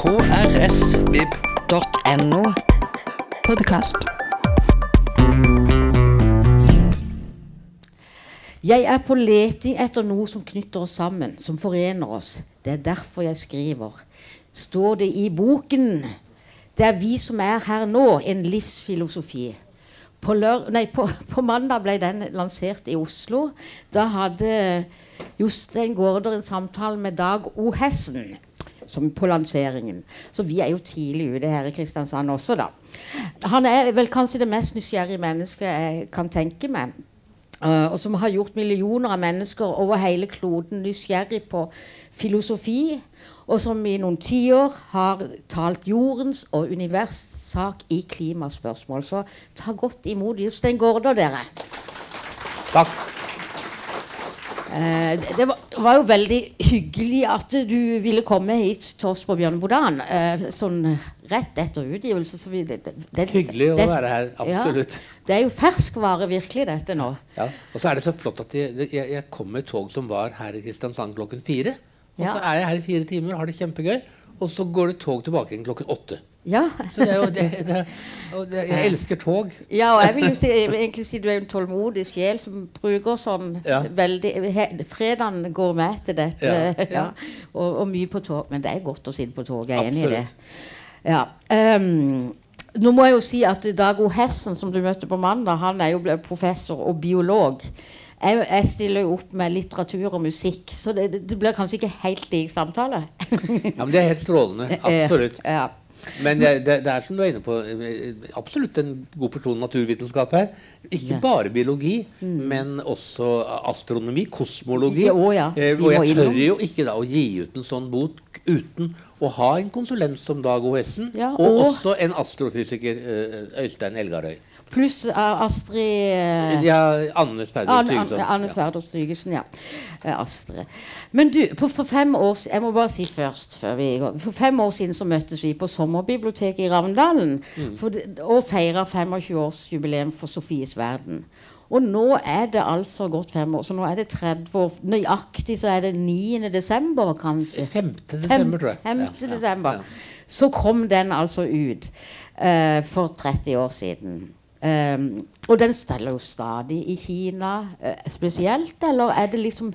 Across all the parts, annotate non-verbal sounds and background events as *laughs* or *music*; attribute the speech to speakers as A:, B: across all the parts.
A: krsvib.no. Podkast.
B: Jeg er på leting etter noe som knytter oss sammen, som forener oss. Det er derfor jeg skriver. Står det i boken. Det er vi som er her nå, en livsfilosofi. På, nei, på, på mandag ble den lansert i Oslo. Da hadde Jostein Gaarder en samtale med Dag O. Hessen som på lanseringen. Så vi er jo tidlig ute her i Kristiansand også, da. Han er vel kanskje det mest nysgjerrige mennesket jeg kan tenke meg. Uh, og som har gjort millioner av mennesker over hele kloden nysgjerrig på filosofi, og som i noen tiår har talt jordens og univers sak i klimaspørsmål. Så ta godt imot Jostein Gaarder, dere.
C: Takk.
B: Uh, det var, var, jo veldig hyggelig at du ville komme hit til oss på Bjørnebodan uh, sånn rett etter utgivelse. Vi, det,
C: det, hyggelig å være her. Absolutt.
B: Ja, det er jo ferskvare virkelig, dette nå.
C: Ja, Og så er det så flott at jeg, jeg, jeg kom med tog som var her i Kristiansand klokken fire. Og ja. så er jeg her i fire timer og har det kjempegøy. Og så går det tog tilbake igjen klokken åtte.
B: Ja.
C: Så det er jo det, det, det, Jeg elsker tog.
B: Ja, og jeg vil jo si, egentlig si du er en tålmodig sjel som bruker sånn ja. veldig Fredagen går med til dette. *laughs* Ja, ja. Og, og, mye på tog. Men det er godt å sitte på tog. Jeg er enig i det. Ja. Um, nå må jeg jo si at Dag O. Hessen, som du møtte på mandag, han er jo professor og biolog. Jeg, jeg, stiller jo opp med litteratur og musikk, så det, det blir kanskje ikke helt lik samtale.
C: ja, Men det er helt strålende. *laughs* Absolutt. Ja. Men det, det, det, er som du er inne på, absolutt en god porsjon naturvitenskap her. Ikke ja. bare biologi, mm. men også astronomi, kosmologi. Ja, å, ja. Eh, og jeg tør jo ikke da å gi ut en sånn bok uten å ha en konsulent som Dag O. Hessen, og, og, også en astrofysiker, eh, Øystein Elgarøy.
B: Pluss uh, Astrid uh,
C: Ja, Anne Sverdrup Tygesen.
B: Anne Sverdrup Tygesen, ja. Uh, Astrid. Men du, for, fem år siden Jeg må bare si først før vi går. For fem år siden så møttes vi på Sommerbiblioteket i Ravndalen mm. for, og feira 25-årsjubileum for Sofies verden. Og nå er det altså gått fem år. Så nå er det 30 år Nøyaktig så er det 9. desember, kanskje.
C: 5. desember, tror jeg.
B: 5. Ja, desember. Ja. Så kom den altså ut uh, for 30 år siden. Um, og den steller jo stadig i Kina uh, spesielt, eller er det liksom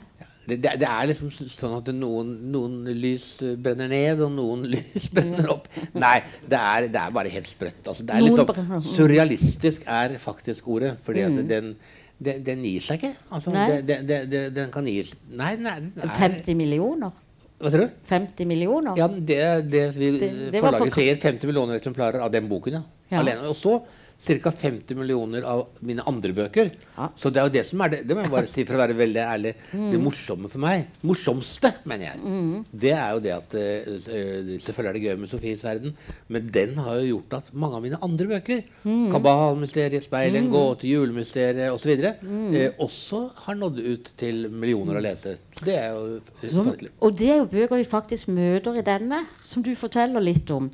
C: det, det, det, er liksom sånn at noen, noen, lys brenner ned, og noen *laughs* lys brenner opp. Nei, det er, det er bare helt sprøtt. Altså, det liksom, surrealistisk er faktisk ordet. fordi at mm. den, den, den, gir seg ikke. Altså, den kan gi Nei, nei,
B: Er, 50 millioner?
C: Hva sier du?
B: 50 millioner?
C: Ja, det, det, vi, forlaget for... sier 50 millioner eksemplarer av den boken. ja. ja. Alene. Og så ca. 50 millioner av mine andre bøker. Ja. Så det er jo det som er det, det må jeg bare si for å være veldig ærlig, mm. det morsomme for meg, morsomste, mener jeg, mm. det er jo det at uh, Selvfølgelig er det gøy med Sofies verden, men den har jo gjort at mange av mine andre bøker, mm. Kabalmysteriet, Speil, en mm. gåte, Julemysteriet osv., mm. eh, også har nådd ut til millioner av lesere. Det er jo ufattelig.
B: Og det er jo bøker vi faktisk møter i denne, som du forteller litt om.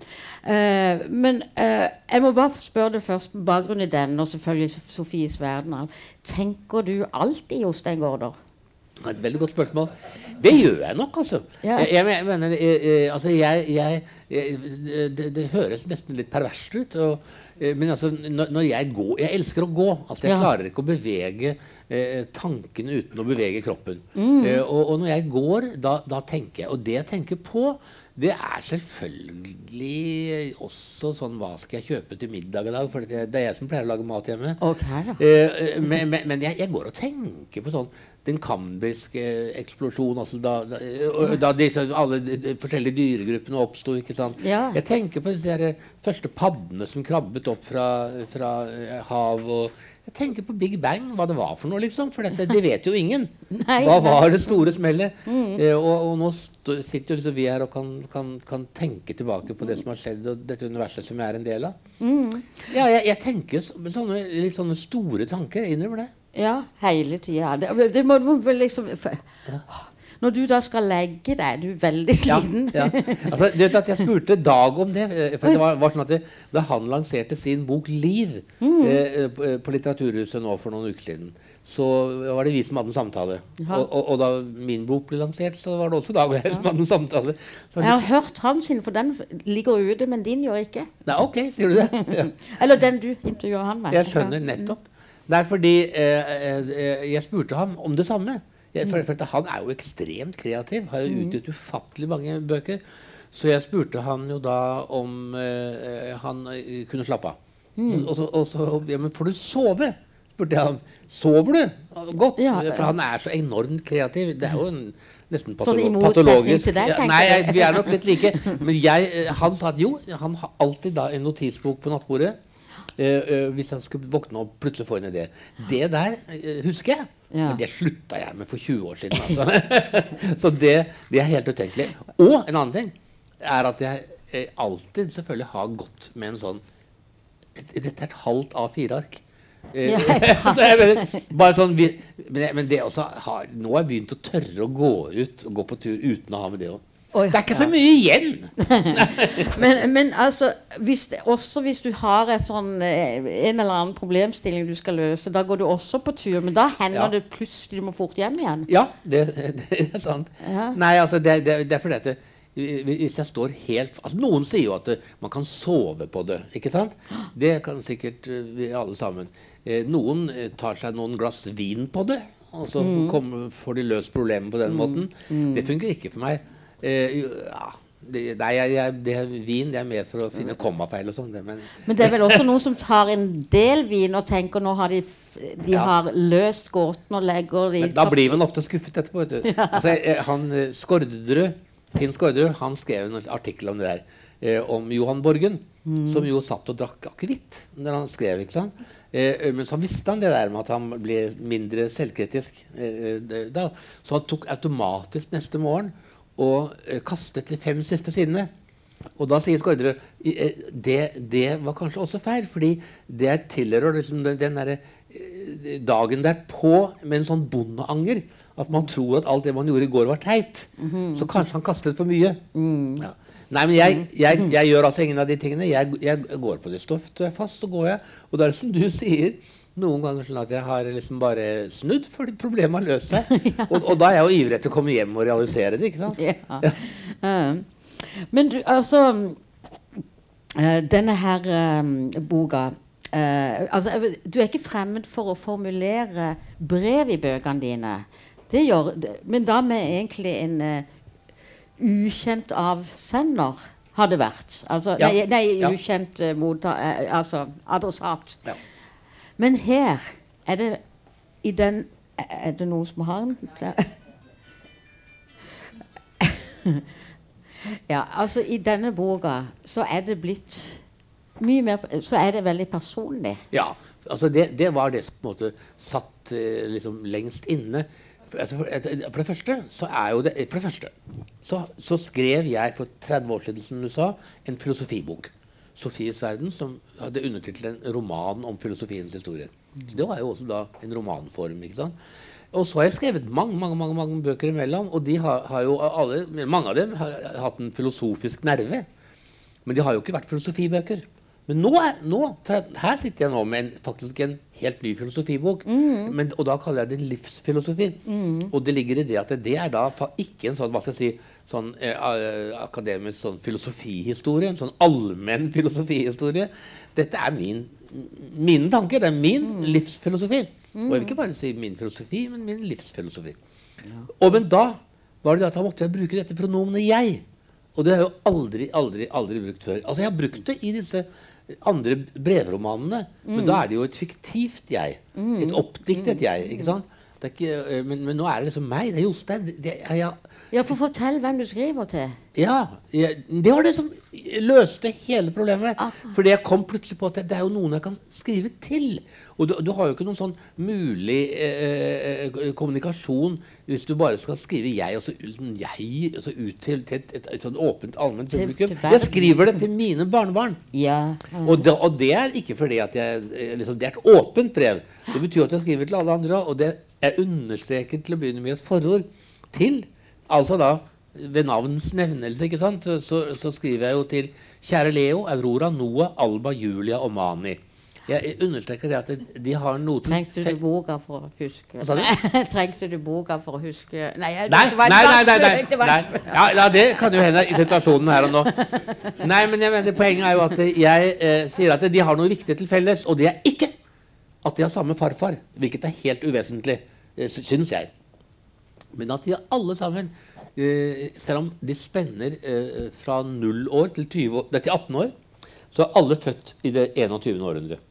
B: Uh, men jeg må bare spørre det først bakgrunn i den, og selvfølgelig Sofies verden. Tenker du alltid Jostein Gaarder?
C: Et veldig godt spørsmål. Det gjør jeg nok, altså. Ja. Jeg, jeg, mener, jeg, altså jeg, det, det, høres nesten litt perverst ut. Og, eh, men altså, når, når, jeg går Jeg elsker å gå. Altså, jeg ja. klarer ikke å bevege eh, tankene uten å bevege kroppen. Mm. Eh, og, og, når jeg går, da, da, tenker jeg. Og det jeg tenker på, det er selvfølgelig også sånn Hva skal jeg kjøpe til middag i dag? For det, er jeg som pleier å lage mat hjemme.
B: Okay, ja.
C: eh, men, men, men jeg, jeg, går og tenker på sånn den kambriske eksplosjonen altså da, da, da disse, alle de forskjellige dyregruppene oppsto. Ja. Jeg tenker på disse første paddene som krabbet opp fra, fra eh, hav. og jeg tenker på Big Bang, hva det var for noe, liksom. For dette, det vet jo ingen. *laughs* Nei, hva var det store smellet? Mm. Eh, og, og, nå sitter jo liksom vi her og kan, kan, kan, tenke tilbake på det som har skjedd, og dette universet som jeg er en del av. Mm. Ja, jeg, jeg, tenker sånne, litt sånne store tanker. Jeg innrømmer det.
B: Ja, hele tida. Det, det, må vel liksom ja. Når du da skal legge deg, du er veldig sliten.
C: Ja, ja. Altså, du vet at Jeg spurte Dag om det. Eh, for det var, var sånn at det, Da han lanserte sin bok 'Liv' mm. eh, på Litteraturhuset nå for noen uker siden, så var det vi som hadde en samtale. Og, og, og, da min bok ble lansert, så var det også Dag og jeg som hadde en samtale.
B: Jeg har hørt han sin, for den ligger ute, men din gjør ikke.
C: Nei, ok, sier du det? Ja. *laughs*
B: Eller den du intervjuer han med.
C: Jeg skjønner nettopp. Det er fordi eh, eh, jeg spurte ham om det samme. For, han er jo ekstremt kreativ. Har jo mm. utgitt ufattelig mange bøker. Så jeg spurte han jo da om eh, han eh, kunne slappe av. Mm. Og så, og så ja, Men får du sove? spurte jeg ham. Sover du godt? Ja, For han er så enormt kreativ. Det er jo en, nesten patolo patologisk til deg, ja, Nei, jeg, vi er nok litt like. Men jeg, eh, han sa at jo, han har alltid da en notisbok på nattbordet. Uh, uh, hvis jeg skulle våkne og plutselig få en idé. Det der uh, husker jeg. Ja. Men det slutta jeg med for 20 år siden. Altså. *laughs* så det, det, er helt utenkelig. Og en annen ting er at jeg alltid selvfølgelig har gått med en sånn Dette er et halvt A4-ark. Ja, *laughs* bare sånn, men det også har, nå har jeg begynt å tørre å gå ut og gå på tur uten å ha med det òg. Det er ikke så mye igjen! *laughs*
B: men, men, altså, hvis, også hvis du har sånn, eh, en eller annen problemstilling du skal løse, da går du også på tur. Men da hender ja. det plutselig du må fort hjem igjen.
C: Ja, det, det er sant. Ja. Nei, altså, det, det, det er fordi at hvis jeg står helt altså Noen sier jo at man kan sove på det. ikke sant? Det kan sikkert eh, vi alle sammen. Eh, noen eh, tar seg noen glass vin på det, og så mm. får de løst problemet på den mm. måten. Mm. Det funker ikke for meg. Eh, ja, det, nei, jeg, jeg, det er vin det er mer for å finne kommafeil og sånn.
B: Men, men, det er vel også noen som tar en del vin og tenker nå har de, de ja. har løst gåten og legger
C: de Men Da blir man ofte skuffet etterpå. Vet. *laughs* Ja. Altså, han Skårderud, Finn Skårderud, han skrev en artikkel om det der. Eh, om Johan Borgen, mm. som jo satt og drakk akevitt når han skrev. ikke sant? Eh, men så visste han det der med at han ble mindre selvkritisk. Eh, eh, da. Så han tok automatisk neste morgen og eh, kastet de fem siste sidene. Og da sier Skårderud eh, det, det var kanskje også feil, fordi det tilhører liksom den, den der, eh, dagen derpå med en sånn bondeanger. At man tror at alt det man gjorde i går, var teit. Mm -hmm. Så kanskje han kastet for mye. Mm. Ja. Nei, men jeg, jeg, jeg, gjør altså ingen av de tingene. Jeg, jeg går på det stoffet fast, så går jeg. Og det er som du sier, noen ganger sånn at jeg har liksom bare snudd fordi problemet har løst seg. *laughs* ja. og, og, da er jeg jo ivrig etter å komme hjem og realisere det, ikke sant? Ja. ja.
B: Uh, men du, altså uh, Denne her um, boka uh, altså, Du er ikke fremmed for å formulere brev i bøkene dine. Det gjør, men da med egentlig en ukjent avsender har det vært. Altså, ja. Nei, nei, ukjent motta, altså adressat. Ja. Men her er det i den Er det noen som har den? ja, altså i denne boka så er det blitt mye mer Så er det veldig personlig.
C: Ja. altså Det, det var det som på en måte satt eh, liksom lengst inne. Altså, for, for, det første så er jo det For det første så, så, skrev jeg for 30 år siden, som du sa, en filosofibok. 'Sofies verden', som hadde undertittelen 'Roman om filosofiens historie'. Det var jo også da en romanform. ikke sant? Og så har jeg skrevet mange mange, mange, mange bøker imellom. Og de har, har jo alle, mange av dem har hatt en filosofisk nerve. Men de har jo ikke vært filosofibøker. Men nå, er, nå, her sitter jeg nå med en, faktisk en helt ny filosofibok. Mm. Men, og da kaller jeg det livsfilosofi. Mm. Og det ligger i det at det er da ikke en sånn hva skal jeg si, sånn eh, akademisk sånn filosofihistorie. En sånn allmenn filosofihistorie. Dette er min, mine tanker. Det er min mm. livsfilosofi. Og jeg vil ikke bare si min filosofi, men min livsfilosofi. Ja. Og men da var det at da måtte jeg bruke dette pronomenet 'jeg'. Og det har jeg jo aldri, aldri, aldri brukt før. Altså Jeg har brukt det i disse andre brevromanene. Mm. Men da er det jo et fiktivt jeg. Mm. Et oppdiktet jeg. ikke sant? Ikke, eh, men, men, nå er det liksom meg. Det er Jostein. Det,
B: ja, ja, for fortell hvem du skriver til.
C: Ja, Det var det som løste hele problemet. Ah. Fordi jeg kom plutselig på at det, er jo noen jeg kan skrive til. Og du, du, har jo ikke noen sånn mulig eh, eh, kommunikasjon hvis du bare skal skrive 'jeg' og så, jeg, og så ut til, til et, et, et, sånn åpent, allment publikum. Jeg skriver det til mine barnebarn. Ja. Mm. Og, det, og, det, er ikke fordi at jeg eh, liksom, Det er et åpent brev. Det betyr at jeg skriver til alle andre. Og det er understreket til å begynne med et forord til. Altså da ved navns nevnelse, ikke sant, så, så skriver jeg jo til Kjære Leo, Aurora, Noah, Alba, Julia og Mani. jeg understreker det at de har noe
B: til Trengte du boka for å huske? *laughs* Trengte du boka for å huske
C: Nei, jeg, nei, nei, nei, nei, nei, nei. Ja, ja, det kan jo hende i situasjonen her og nå. Nei, men jeg mener, poenget er jo at jeg eh, sier at de har noe viktig til felles, og det er ikke at de har samme farfar, hvilket er helt uvesentlig, eh, syns jeg. Men at de alle sammen Eh, selv om de spenner eh, fra 0 år til, 20, til 18 år, så er alle født i det 21. århundret.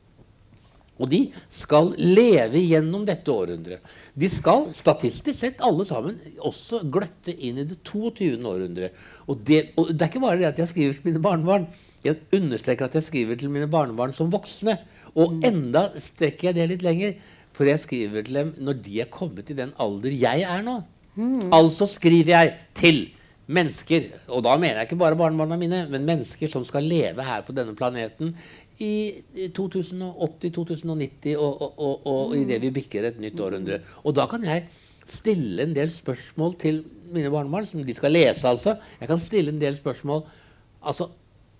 C: Og de skal leve gjennom dette århundret. De skal statistisk sett alle sammen også gløtte inn i det 22. århundret. Og det, og det er ikke bare det at jeg skriver til mine barnebarn. Jeg understreker at jeg skriver til mine barnebarn som voksne. Og enda strekker jeg det litt lenger, for jeg skriver til dem når de er kommet i den alder jeg er nå. Mm. Altså skriver jeg til mennesker, og da mener jeg ikke bare barnebarna mine, men mennesker som skal leve her på denne planeten i 2080, 2090 og, og, og, og mm. idet vi bikker et nytt århundre. Og da kan jeg stille en del spørsmål til mine barnebarn, som de skal lese, altså. Jeg kan stille en del spørsmål. Altså,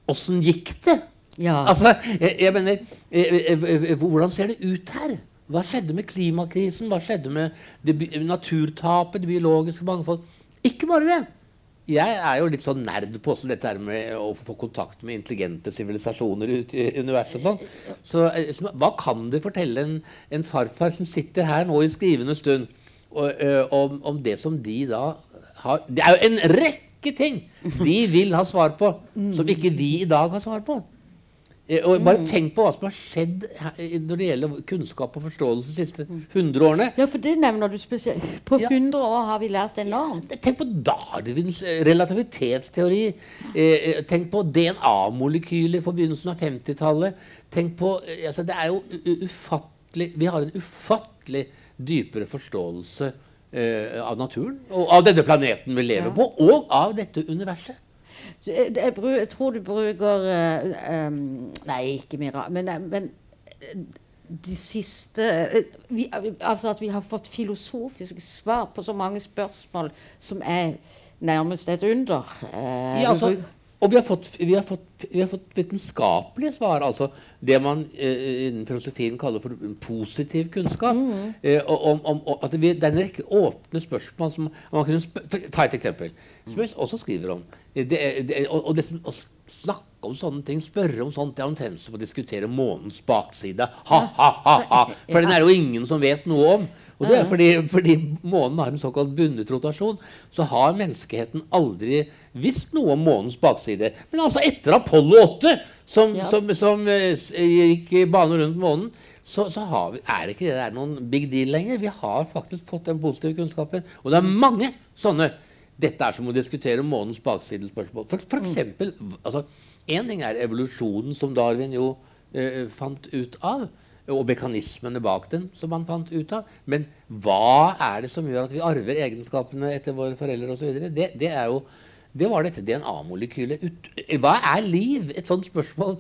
C: åssen gikk det? Ja. Altså, jeg, jeg mener, jeg, jeg, hvordan ser det ut her? Hva skjedde med klimakrisen? Hva skjedde med naturtapet, det biologiske mangfold? Ikke bare det. Jeg er jo litt sånn nerd på også dette med å få kontakt med intelligente sivilisasjoner ute i universet. og sånn. Så, eh, hva kan det fortelle en, en, farfar som sitter her nå i skrivende stund, og, ø, om, om, det som de da har Det er jo en rekke ting de vil ha svar på, som ikke vi i dag har svar på. Eh, og bare mm. tenk på hva som har skjedd når det gjelder kunnskap og forståelse de siste 100 årene.
B: Ja, for det nevner du spesielt. På 100 år har vi lært enormt.
C: Tenk på Darwins eh, relativitetsteori. Eh, tenk på DNA-molekyler på begynnelsen av 50-tallet. Tenk på altså Det er jo ufattelig Vi har en ufattelig dypere forståelse av naturen og av denne planeten vi lever på, og av dette universet.
B: Jeg, tror du bruker um, Nei, ikke Mira. Men, eh, men de siste vi, Altså at vi har fått filosofiske svar på så mange spørsmål som er nærmest et under.
C: Uh, ja, altså, og vi har, fått, vi, har fått, vi har, fått, vitenskapelige svar. altså Det man eh, innen filosofien kaller for positiv kunnskap. Mm. Eh, om, om, om, at det, er en rekke åpne spørsmål som man kunne Ta et eksempel, som jeg også skriver om. Det, det, og, og liksom, å snakke om sånne ting, spørre om sånt, det er omtrent som å diskutere månens bakside. Ha, ha, ha, ha. For den er jo ingen som vet noe om. Og det er fordi, fordi månen har en såkalt bundet rotasjon, så har menneskeheten aldri visst noe om månens bakside. Men altså etter Apollo 8, som, ja. som, som uh, gikk i bane rundt månen, så, så vi, er det ikke det der noen big deal lenger. Vi har faktisk fått den positive kunnskapen. Og det er mange sånne. Dette er som å diskutere månens baksidespørsmål. For, for mm. eksempel, altså, En ting er evolusjonen, som Darwin jo eh, fant ut av og mekanismene bak den, som han fant ut av. Men hva er det som gjør at vi arver egenskapene etter våre foreldre osv.? Det, det, er jo, det var dette DNA-molekylet. Hva er liv? Et sånt spørsmål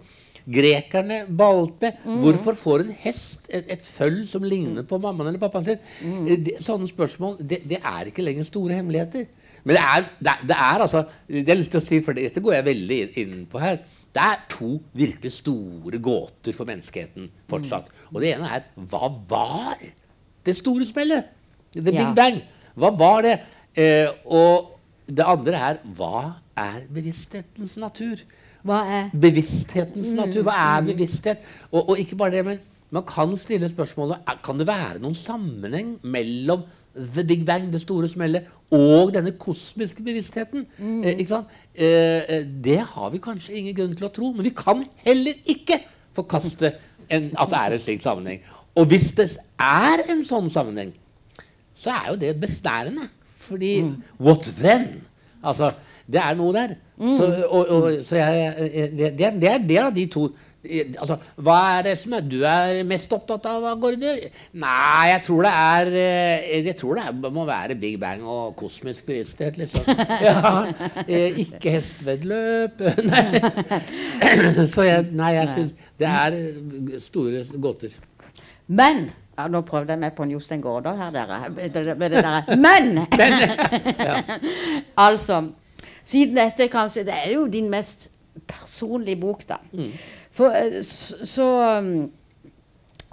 C: grekerne balte med. Mm. Hvorfor får en hest et, et, føll som ligner på mammaen eller pappaen sin? Mm. De, sånne spørsmål det, det, er ikke lenger store hemmeligheter. Men det er, det, det er altså Det har jeg lyst til å si, for dette går jeg veldig inn på her. Det er to virkelig store gåter for menneskeheten fortsatt. Mm. Og det ene er hva var det store spillet? The Big ja. Bang. Hva var det? Eh, og det andre er hva er bevissthetens natur?
B: Hva er
C: Bevissthetens natur. Hva er mm. bevissthet? Og, og ikke bare det, men man kan stille spørsmålet kan det være noen sammenheng mellom The Big Bang, det store smellet, og denne kosmiske bevisstheten. Mm. Eh, ikke sant? Eh, eh, det har vi kanskje ingen grunn til å tro, men vi kan heller ikke forkaste en, at det er en slik sammenheng. Og hvis det er en sånn sammenheng, så er jo det besnærende. Fordi mm. what then? Altså, det er noe der. Mm. Så, og, og, så jeg, det, det, er, det, er, det er de to Altså, hva er det som er, du er mest opptatt av, Gaarder? Nei, jeg tror det er eh, Jeg tror det er, må være Big Bang og kosmisk bevissthet, liksom. *laughs* Ja, eh, ikke hestevedløp. *laughs* Nei. *clears throat* Så jeg, nei, jeg syns det er store gåter.
B: Men ja, Nå prøvde jeg meg på en Jostein Gaarder her, dere. Med det derre *laughs* Men! ja. altså Siden dette kanskje Det er jo din mest personlige bok, da. Mm. For, eh, så, um,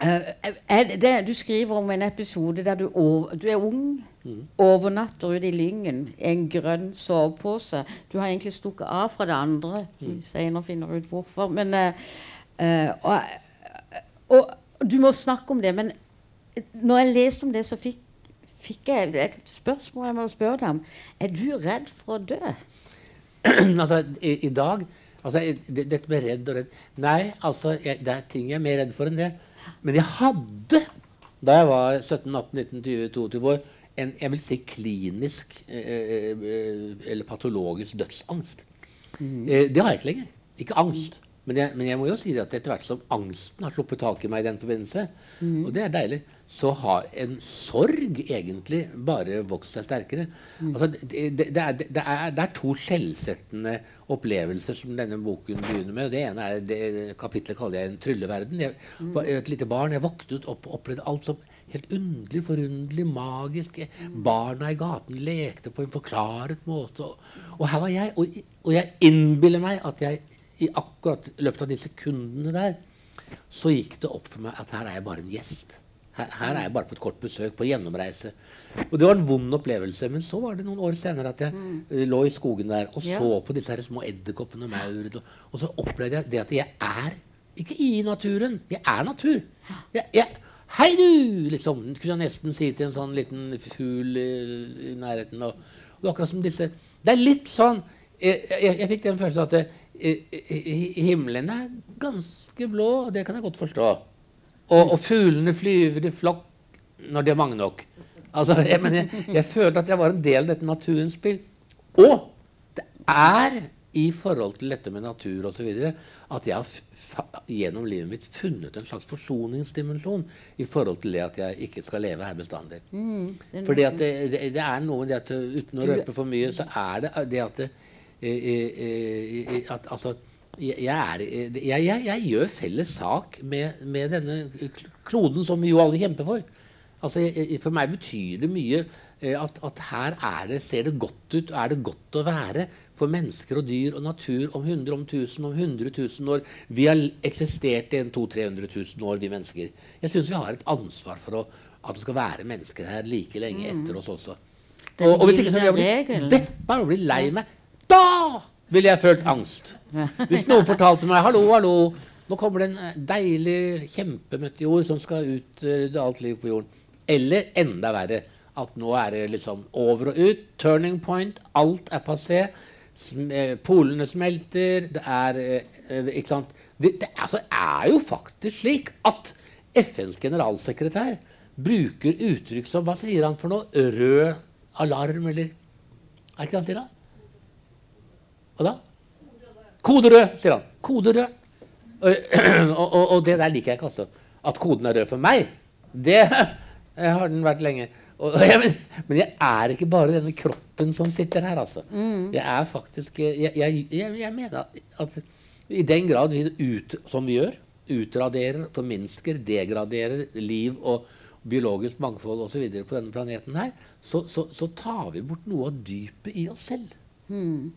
B: Uh, det, du skriver om en episode der du, over, du er ung, mm. overnatter ute i Lyngen i en grønn sovepose. Du har egentlig stukket av fra det andre. Mm. Senere finner ut hvorfor. Men, uh, og, og, du må snakke om det. Men når jeg leste om det, så fikk, fikk jeg et spørsmål jeg må spørre deg om. Er du redd for å dø? *clears throat*
C: altså, i, i dag altså, Dette med redd og redd Nei, altså, jeg, det er ting jeg er mer redd for enn det. Men jeg hadde, da jeg var 17-18-19-20-22 år, en jeg vil si klinisk eh, eh, eller patologisk dødsangst. Mm. Eh, det har jeg ikke lenger. Ikke angst. Men jeg, men jeg, må jo si at etter hvert som angsten har sluppet tak i meg i den forbindelse, mm. og det er deilig, så har en sorg egentlig bare vokst seg sterkere. Mm. Altså, det, det, det, er, det, er, det, er, to skjellsettende opplevelser som denne boken begynner med. Det ene er det kapitlet kaller jeg en trylleverden. Jeg var et lite barn. Jeg våknet opp og opplevde alt som helt underlig, forunderlig, magisk. Barna i gaten lekte på en forklaret måte. Og, og her var jeg, og, og jeg innbiller meg at jeg i akkurat løpet av de sekundene der så gikk det opp for meg at her er jeg bare en gjest. Her, her, er jeg bare på et kort besøk, på gjennomreise. Og det var en vond opplevelse. Men så var det noen år senere at jeg mm. lå i skogen der og ja. så på disse her små edderkoppene og maur. Og, så opplevde jeg det at jeg er ikke i naturen. Jeg er natur. Jeg, jeg, Hei, du! liksom, kunne jeg nesten si til en sånn liten fugl i, nærheten. Og, og, akkurat som disse Det er litt sånn Jeg, jeg, jeg fikk den følelsen at det, himmelen er ganske blå, og det kan jeg godt forstå. Og, og fuglene flyver i flokk når de er mange nok. Altså, jeg, jeg, jeg, følte at jeg var en del av dette naturens spill. Og det er i forhold til dette med natur osv. at jeg har gjennom livet mitt funnet en slags forsoningsdimensjon i forhold til det at jeg ikke skal leve her bestandig. Mm, Fordi at det, det, det, er noe med det at uten å røpe for mye, så er det det at det, at altså jeg, er, jeg, jeg, jeg, gjør felles sak med, med, denne kloden som vi jo alle kjemper for. Altså, for meg betyr det mye eh, at, at, her er det, ser det godt ut, er det godt å være for mennesker og dyr og natur om 100, om 1000, om 100 000 år. Vi har eksistert i 200 000-300 000 år, vi mennesker. Jeg syns vi har et ansvar for å, at det skal være mennesker her like lenge etter mm. oss også. Og, og hvis ikke så vil jeg bli deppa og bli lei meg da ville jeg følt angst. Hvis noen fortalte meg 'hallo, hallo, nå kommer det en deilig kjempemeteor som skal utrydde alt liv på jorden'. Eller enda verre at nå er det liksom over og ut. Turning point. Alt er passé. Eh, polene smelter. Det er eh, Ikke sant? Det, det altså, er jo faktisk slik at FNs generalsekretær bruker uttrykk som Hva sier han for noe? Rød alarm, eller Er ikke det han sier? da? Hva da? Kode rød, sier han. Kode rød. *clears throat* Og, og, og, det der liker jeg ikke, altså. At koden er rød for meg, det *laughs* har den vært lenge. Og, *laughs* jeg, men jeg er ikke bare denne kroppen som sitter her, altså. Mm. Jeg er faktisk jeg, jeg, jeg, mener at i den grad vi ut, som vi gjør, utraderer, forminsker, degraderer liv og biologisk mangfold osv. på denne planeten her, så, så, så, tar vi bort noe av dypet i oss selv. Mm.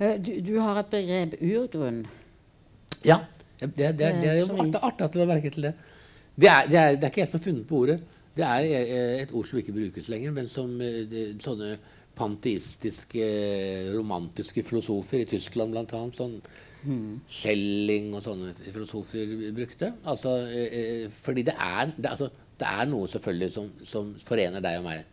B: Eh, du, du, har et begrep urgrunn.
C: Ja. Det, det, det, det er jo artig, artig at du har merket til det. Det er, det, er, det er ikke jeg som har funnet på ordet. Det er eh, et ord som ikke brukes lenger, men som eh, sånne panteistiske, romantiske filosofer i Tyskland bl.a. Sånn mm. Schelling og sånne filosofer brukte. Altså, fordi det er, altså, det er, noe selvfølgelig som, som forener deg og meg.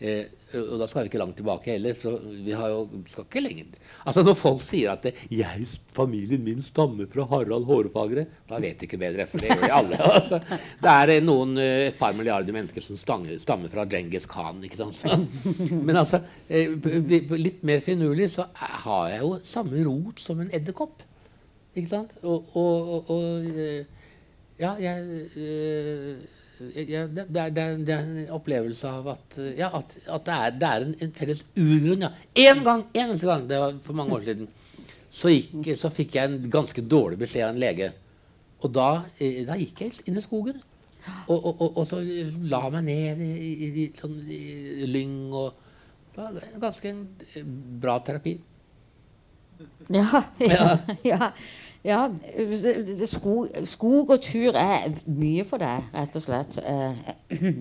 C: Eh, og da skal vi ikke langt tilbake heller. for vi har jo, skal ikke lenger. Altså Når folk sier at det, jeg, familien min stammer fra Harald Hårfagre, da vet de ikke bedre. For det gjør de alle. *laughs* Altså, det er eh, noen, eh, et par milliarder mennesker som stammer, stammer fra Djengis Khan. ikke sant? Så, *laughs* men altså, eh, litt mer finurlig så har jeg jo samme rot som en edderkopp. Ikke sant? Og, og, og ja, jeg ja, det, det, er, det, er, en opplevelse av at, ja, at, at det, er, det, er, en, en felles urgrunn. Ja. Én gang, eneste gang, det var for mange år siden, så, gikk, så fikk jeg en ganske dårlig beskjed av en lege. Og da, eh, da gikk jeg inn i skogen. Og, og, og, og så la meg ned i, i, i, sånn, i lyng. og Det var ganske en bra terapi.
B: Ja. *laughs* ja, ja, ja. Skog, skog, og tur er mye for deg, rett og slett. Eh,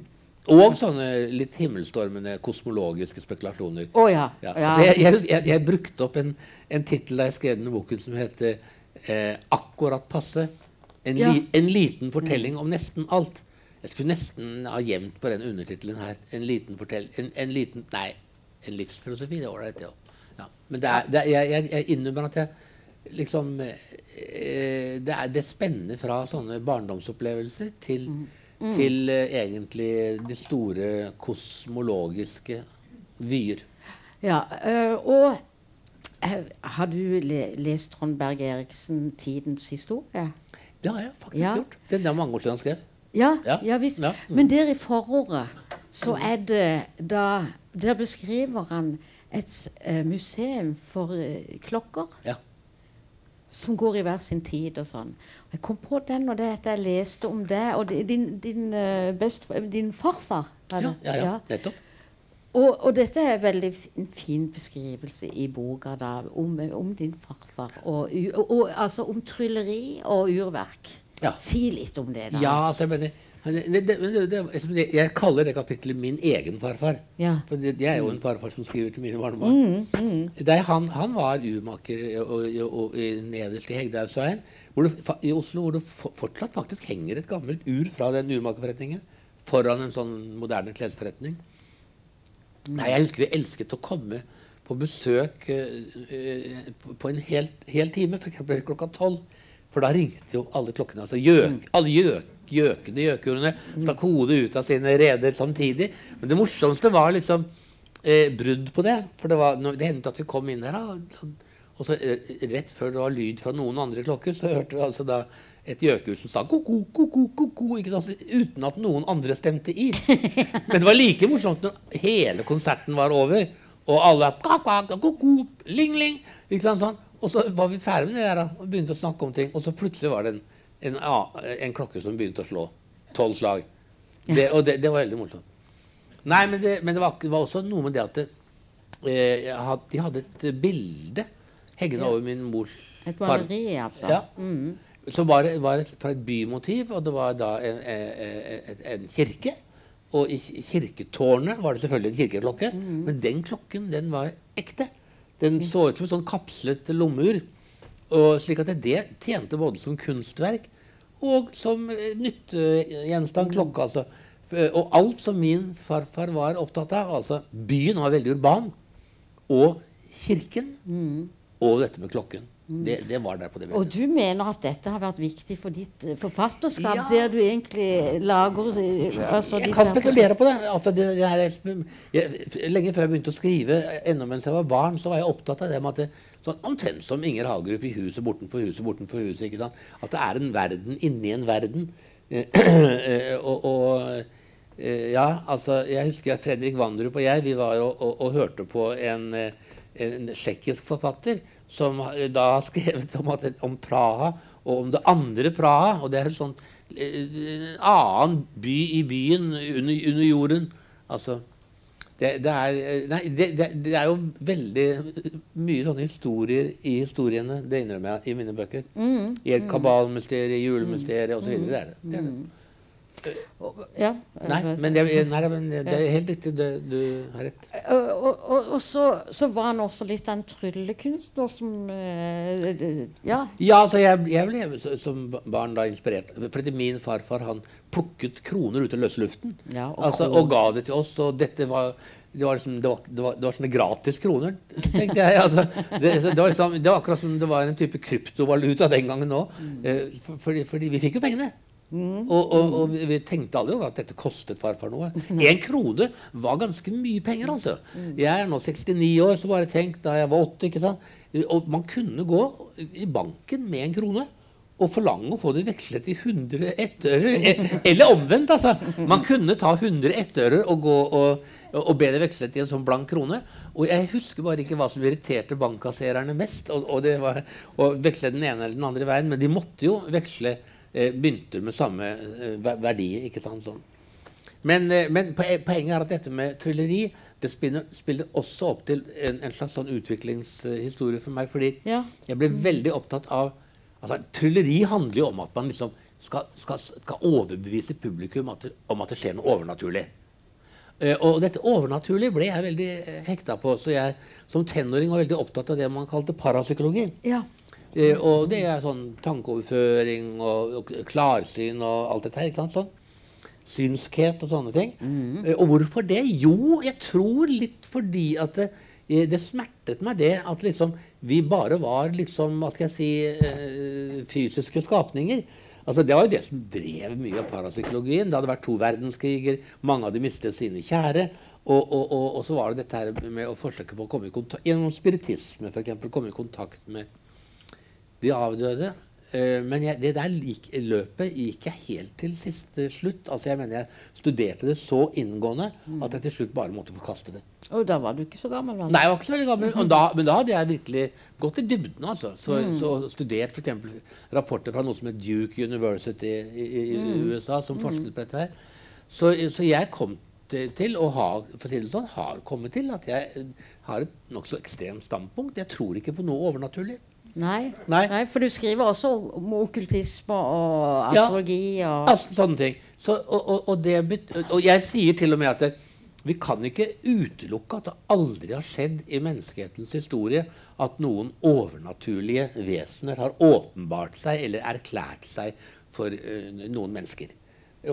C: og sånne litt himmelstormende kosmologiske spekulasjoner.
B: Oh, ja.
C: ja. Altså, jeg, jeg, jeg, jeg, brukte opp en, en tittel da jeg skrev denne boken som heter eh, 'Akkurat passe'. En, li, en, liten fortelling om nesten alt. Jeg skulle nesten ha gjemt på den undertittelen her. En liten fortelling en, en, liten Nei, en livsfilosofi. Det er ålreit, ja. ja. Men det er, det er, jeg, jeg innrømmer at jeg liksom eh, det, er, det spenner fra sånne barndomsopplevelser til mm mm. til uh, egentlig de store kosmologiske vyer.
B: Ja, uh, og uh, har du le lest Trond Berg Eriksen 'Tidens historie'?
C: Det har jeg faktisk ja. gjort. Den er mange år siden han skrev.
B: Ja, ja. ja visst. Ja. Mm. Men der i forordet så er det da Der beskriver han et museum for klokker.
C: Ja
B: som går i hver sin tid og sånn. Og jeg kom på den og det at jeg leste om det. Og din, din, uh, best, din farfar
C: ja, ja, ja, nettopp.
B: Og, og, dette er veldig en fin beskrivelse i boka da, om, om din farfar. Og, og, og, altså om trylleri og urverk.
C: Ja.
B: Si litt om det. da.
C: Ja, altså, jeg mener det, det, det, jeg kaller det kapittelet 'min egen farfar'.
B: Ja.
C: For jeg er jo en farfar som skriver til mine barnebarn. Mm, mm. Han, han, var urmaker og, og, og, nederst i Hegdehaugsveien i Oslo, hvor det fortsatt faktisk henger et gammelt ur fra den urmakerforretningen foran en sånn moderne klesforretning. Nei, Jeg husker vi elsket å komme på besøk uh, på en hel, hel time, f.eks. klokka tolv. For da ringte jo alle klokkene. altså gjøk. Alle gjøk gjøkende gjøkurene stakk hodet ut av sine reder samtidig. Men det morsomste var liksom eh, brudd på det. For det, var, det hendte at vi kom inn her, da, og så eh, rett før det var lyd fra noen andre klokker, så hørte vi altså da et gjøkehus som sa ko-ko, ko-ko, ko-ko, uten at noen andre stemte i. *laughs* Men det var like morsomt når hele konserten var over, og alle ko-ko, ling-ling. Sånn. Og så var vi ferdig med det der, og begynte å snakke om ting, og så plutselig var det en en, en, klokke som begynte å slå tolv slag. Det, og det, det, var veldig morsomt. Nei, men det, men det var, var, også noe med det at eh, de hadde et bilde hengende ja. over min mors
B: Et maleri, altså.
C: Ja. Mm. Som var var et, fra et bymotiv, og det var da en, en, en kirke. Og i kirketårnet var det selvfølgelig en kirkeklokke, mm. men den klokken den var ekte. Den så ut som en sånn kapslet lommeur. Og slik at det tjente både som kunstverk og som nyttegjenstand. Klokke, altså. Og alt som min farfar var opptatt av. altså Byen var veldig urban. Og kirken. Mm. Og dette med klokken. Det, det, var der på det
B: Og du mener at dette har vært viktig for ditt eh, forfatterskap? Ja. Der du egentlig lager altså,
C: Jeg kan spekulere på det. Altså, det, det her, jeg, lenge før jeg begynte å skrive, ennå mens jeg var barn, så var jeg opptatt av det med at det, sånn, Omtrent som Inger Hagerup i 'Huset bortenfor huset bortenfor huset'. ikke sant? At det er en verden inni en verden. *clears throat* og, og ja, altså, Jeg husker at Fredrik Vandrup og jeg vi var og, og, og hørte på en, en tsjekkisk forfatter som da har skrevet om, at, om, Praha og om det andre Praha. Og det er en sånn en annen by i byen under, under jorden. Altså det, det, er, nei, det, det, er jo veldig mye sånne historier i historiene, det innrømmer jeg, i mine bøker. Mm, I et mm. kabalmysterium, julemysterium osv. Mm, det er det. det, er det. Mm. Ja. Nei, men det, nei, men det er helt riktig. Du, du har rett.
B: Og, og, og så, så, var han også litt en tryllekunstner som uh, Ja.
C: Ja, altså jeg, jeg ble som barn da inspirert. Fordi min farfar han plukket kroner ut av løse luften ja, og, altså, og ga det til oss. Og dette var det var, liksom, det, var, det, var, det var, sånne gratis kroner, tenkte jeg. Altså, det, det, var liksom, det, var akkurat som det var en type kryptovaluta den gangen òg. Mm. Eh, for, fordi, fordi, vi fikk jo pengene. Mm. Og, og, og, vi tenkte aldri jo at dette kostet farfar noe. Én krone var ganske mye penger, altså. Jeg er nå 69 år, så bare tenk da jeg var 80. ikke sant? Og man kunne gå i banken med en krone og forlange å få det vekslet i 100 ettører. Eller omvendt, altså. Man kunne ta 100 ettører og gå og, og be det vekslet i en sånn blank krone. Og jeg husker bare ikke hva som irriterte bankkassererne mest. Og, og det var å veksle den ene eller den andre veien, men de måtte jo veksle eh, mynter med samme eh, verdi. ikke sant sånn. Men, eh, men, poenget er at dette med trylleri det spiller, spiller, også opp til en, en slags sånn utviklingshistorie for meg. Fordi ja. jeg ble veldig opptatt av altså Trylleri handler jo om at man liksom skal, skal, skal overbevise publikum at om at det skjer noe overnaturlig. Uh, og dette overnaturlige ble jeg veldig uh, hekta på. Så jeg som tenåring var veldig opptatt av det man kalte parapsykologi. Ja. Uh, og det er sånn tankeoverføring og, og, klarsyn og alt dette her. ikke sant, sånn synskhet og sånne ting. Mm. Og hvorfor det? Jo, jeg tror litt fordi at det, det, smertet meg det at liksom vi bare var liksom, hva skal jeg si, eh, fysiske skapninger. Altså, det var jo det som drev mye av parapsykologien. Det hadde vært to verdenskriger, mange hadde mistet sine kjære. Og, og, og, og, så var det dette her med å forsøke på å komme i kontakt gjennom spiritisme eksempel, komme i kontakt med de avdøde. Uh, men jeg, det der gikk, løpet gikk jeg helt til siste slutt. Altså jeg mener jeg studerte det så inngående at jeg til slutt bare måtte forkaste det.
B: Og da var du ikke så gammel?
C: Nei, jeg var ikke så veldig gammel. Da, men da hadde jeg virkelig gått i dybden. altså. Så, mm. så studert f.eks. rapporter fra noe som het Duke University i, i, i mm. USA, som mm. forsket på dette her. Så, så jeg kom til, til å ha, for å si det sånn, har kommet til at jeg har et nokså ekstremt standpunkt. Jeg tror ikke på noe overnaturlig.
B: Nei. Nei. Nei. for du skriver også om okkultisme og astrologi
C: ja, og altså, Sånne ting. Så, og, og, og, jeg sier til og med at det, vi kan ikke utelukke at det aldri har skjedd i menneskehetens historie at noen overnaturlige vesener har åpenbart seg eller erklært seg for uh, noen mennesker.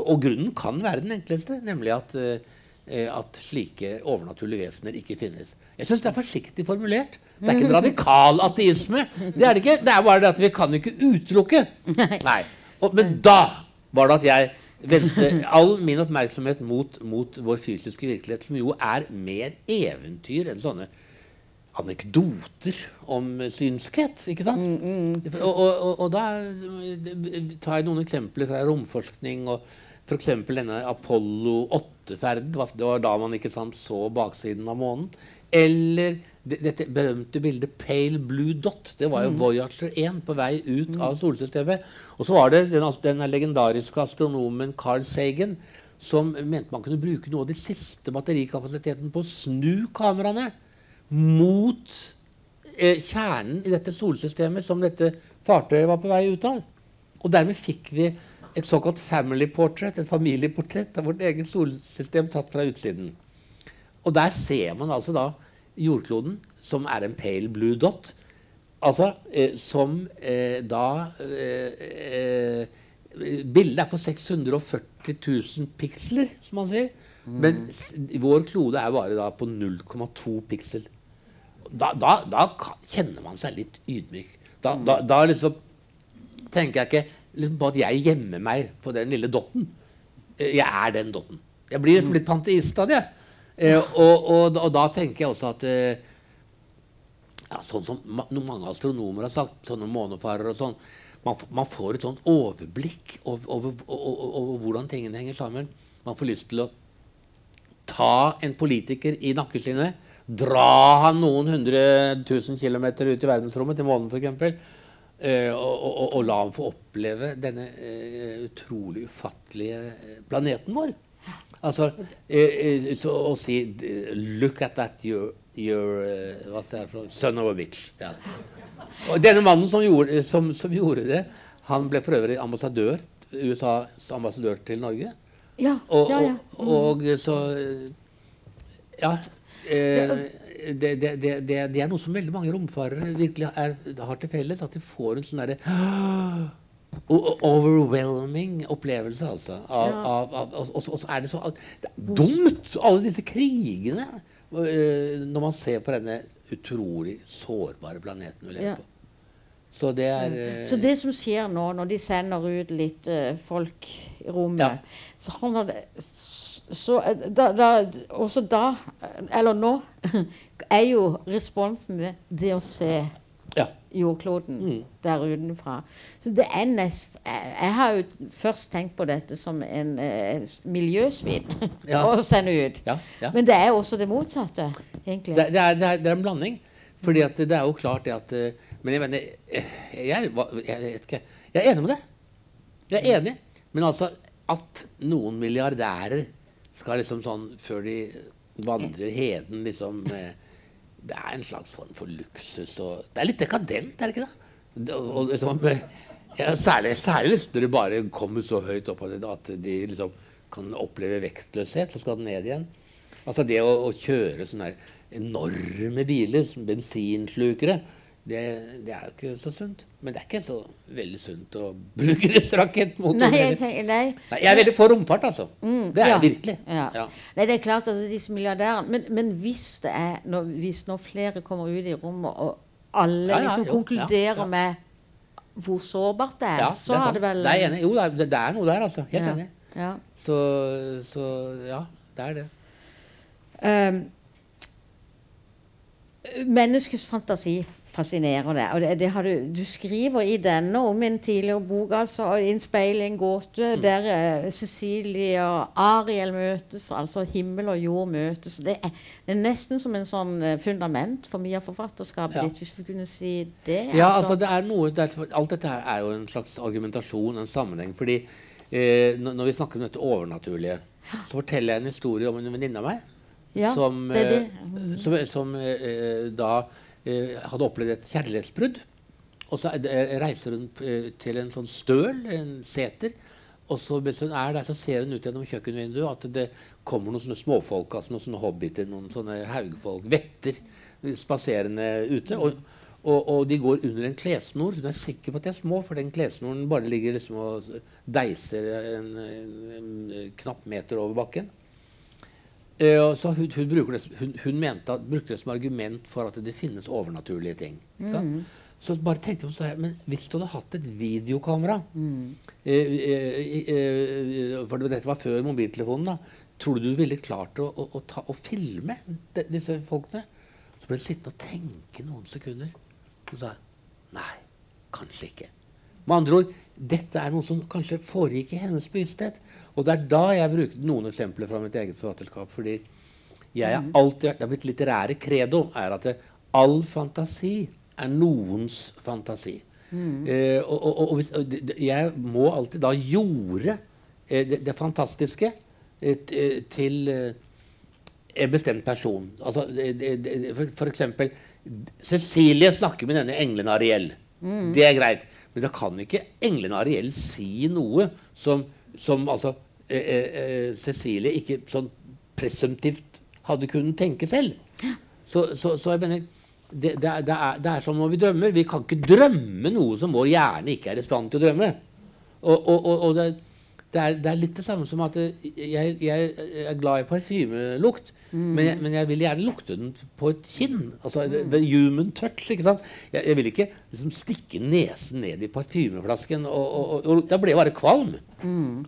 C: Og grunnen kan være den enkleste, nemlig at, uh, at slike overnaturlige vesener ikke finnes. Jeg syns det er forsiktig formulert. Det er ikke en radikal ateisme. Det er det ikke. Det er bare det at vi kan ikke utelukke. Nei. Og, men da var det at jeg vendte all min oppmerksomhet mot, mot, vår fysiske virkelighet, som jo er mer eventyr enn sånne anekdoter om synskhet. ikke sant? Mm, mm. Og, og, og, og, da tar jeg noen eksempler fra romforskning. og F.eks. denne Apollo 8-ferden. Det var da man ikke sant, så baksiden av månen. Eller dette berømte bildet 'Pale Blue Dot'. Det var jo mm. Voyager 1 på vei ut mm. av solsystemet. Og så var det den, den legendariske astronomen Carl Sagen som mente man kunne bruke noe av den siste batterikapasiteten på å snu kameraene mot eh, kjernen i dette solsystemet som dette fartøyet var på vei ut av. Og dermed fikk vi et såkalt family portrait, et familieportrett av vårt eget solsystem tatt fra utsiden. Og der ser man altså da jordkloden, som er en pale blue dot. Altså eh, som eh, da eh, eh Bildet er på 640 000 piksler, som man sier. Mm. Men vår klode er bare da på 0,2 piksel. Da, da, da, kjenner man seg litt ydmyk. Da, mm. da liksom tenker jeg ikke liksom på at jeg gjemmer meg på den lille dotten. Eh, jeg er den dotten. Jeg blir liksom litt panteist av det. Eh, og, og, og, da tenker jeg også at eh, ja, sånn som ma mange astronomer har sagt, sånne månefarere og sånn man, man, får et sånt overblikk over, over, over, over, hvordan tingene henger sammen. Man får lyst til å ta en politiker i nakkeskinnet, dra han noen hundre tusen kilometer ut i verdensrommet, til månen f.eks., eh, og, og, og, la ham få oppleve denne uh, utrolig ufattelige planeten vår. Altså eh, så å si Look at that, you're, you're uh, Hva sier jeg for noe? Son of a bitch. Ja. Og denne mannen som gjorde, som, som gjorde, det, han ble for øvrig ambassadør, USAs ambassadør til Norge.
B: Ja,
C: og,
B: ja, ja.
C: Mm. Og, og, så Ja. Eh, det, det, det, det, er noe som veldig mange romfarere virkelig er, har til felles. At de får en sånn derre overwhelming opplevelse, altså. Av, ja. av, av, og, så er det så det er dumt, alle disse krigene, uh, når man ser på denne utrolig sårbare planeten vi lever ja. på. Så det er uh,
B: Så det som skjer nå, når de sender ut litt uh, folk i rommet, ja. så handler det så da, da, Også da, eller nå, *laughs* er jo responsen det, det å se ja. jordkloden mm. der utenfra. Så det er nest jeg, jeg, har jo først tenkt på dette som en eh, miljøsvin *laughs* ja. *laughs* å sende ut. Ja, Men det er jo også det motsatte, egentlig.
C: Det, det, er, det, er, det er, en blanding. Fordi det er jo klart det at eh, Men jeg mener Jeg, jeg, jeg, vet ikke. Jeg er enig med det. Jeg er enig. Men altså at noen milliardærer skal liksom sånn Før de vandrer heden liksom Det er en slags form for luksus. Og det er litt dekadent, er det ikke det? Og, liksom, ja, særlig, særlig når det bare kommer så høyt opp at de liksom kan oppleve vektløshet, så skal den ned igjen. Altså det å, å kjøre sånne enorme biler, bensinslukere, det, det, er jo ikke så sunt. Men det er ikke så veldig sunt å bruke *laughs* disse mot
B: Nei, jeg, tenker, nei.
C: nei, jeg er veldig for romfart, altså. Mm, det er ja, jeg virkelig.
B: Ja. Ja. Nei, det er klart altså, disse milliardærene men, men, hvis det er når, hvis når flere kommer ut i rommet, og alle liksom konkluderer med hvor sårbart det er, så har det vel
C: det er enig. Jo, det det er, noe der, altså. Helt enig. Så, så, ja, det er det. Um,
B: Menneskets fantasi fascinerer deg. og det, det du, du, skriver i denne om en tidligere bok, altså 'Innspeilet en gåte', mm. der uh, Cecilie og Ariel møtes, altså himmel og jord møtes. Det er, det er nesten som en sånn uh, fundament for mye av forfatterskapet ja. ditt, hvis vi kunne si det.
C: Ja, altså, altså det er noe, derfor, Alt dette her er jo en slags argumentasjon, en sammenheng. fordi eh, når vi snakker om dette overnaturlige, så forteller jeg en historie om en venninne av meg ja, som, det det. Mm. som, som eh, da eh, hadde opplevd et kjærlighetsbrudd. Og så reiser hun til en sånn støl, en seter. Og så mens hun er der, så ser hun ut gjennom kjøkkenvinduet at det kommer noen sånne småfolk, altså noen sånne hobbiter, noen sånne haugfolk, vetter, spaserende ute. Og, og, og, de går under en klessnor. Hun er sikker på at de er små, for den klessnoren bare ligger liksom og deiser en, en, en knapp meter over bakken. Uh, så hun, hun, det, hun, hun mente, brukte det som argument for at det finnes overnaturlige ting. Mm. Så bare tenkte jeg på men hvis du hadde hatt et videokamera mm. eh, eh, eh, For dette var før mobiltelefonen. da, Tror du du ville klart å, å, å, ta, å filme de, disse folkene? Så ble hun sittende og tenke noen sekunder. Hun sa nei, kanskje ikke. Med andre ord, dette er noe som kanskje foregikk i hennes bevissthet. Og det er da jeg bruker noen eksempler fra mitt eget forfatterskap. fordi jeg har alltid vært, Det er mitt litterære credo er at det, all fantasi er noens fantasi. Mm. Eh, og, og, og, hvis, og, jeg må alltid da jorde eh, det, det, fantastiske eh, eh til en bestemt person. Altså, for, for, eksempel Cecilie snakker med denne engelen Ariel. Mm. Det er greit. Men da kan ikke engelen Ariel si noe som, som altså, Eh, eh, eh, Cecilie ikke sånn presumptivt hadde kunnet tenke selv. Så, så, så jeg mener det, det, er, det, er, det, er, som når vi drømmer. Vi kan ikke drømme noe som vår hjerne ikke er i stand til å drømme. Og, og, og, og det, det er, det er, litt det samme som at jeg, jeg er glad i parfymelukt, mm. men, jeg, men, jeg vil gjerne lukte den på et kinn. Altså mm. the, human touch. ikke sant? Jeg, jeg vil ikke liksom, stikke nesen ned i parfymeflasken. Og, og, og da blir jeg bare kvalm. Mm.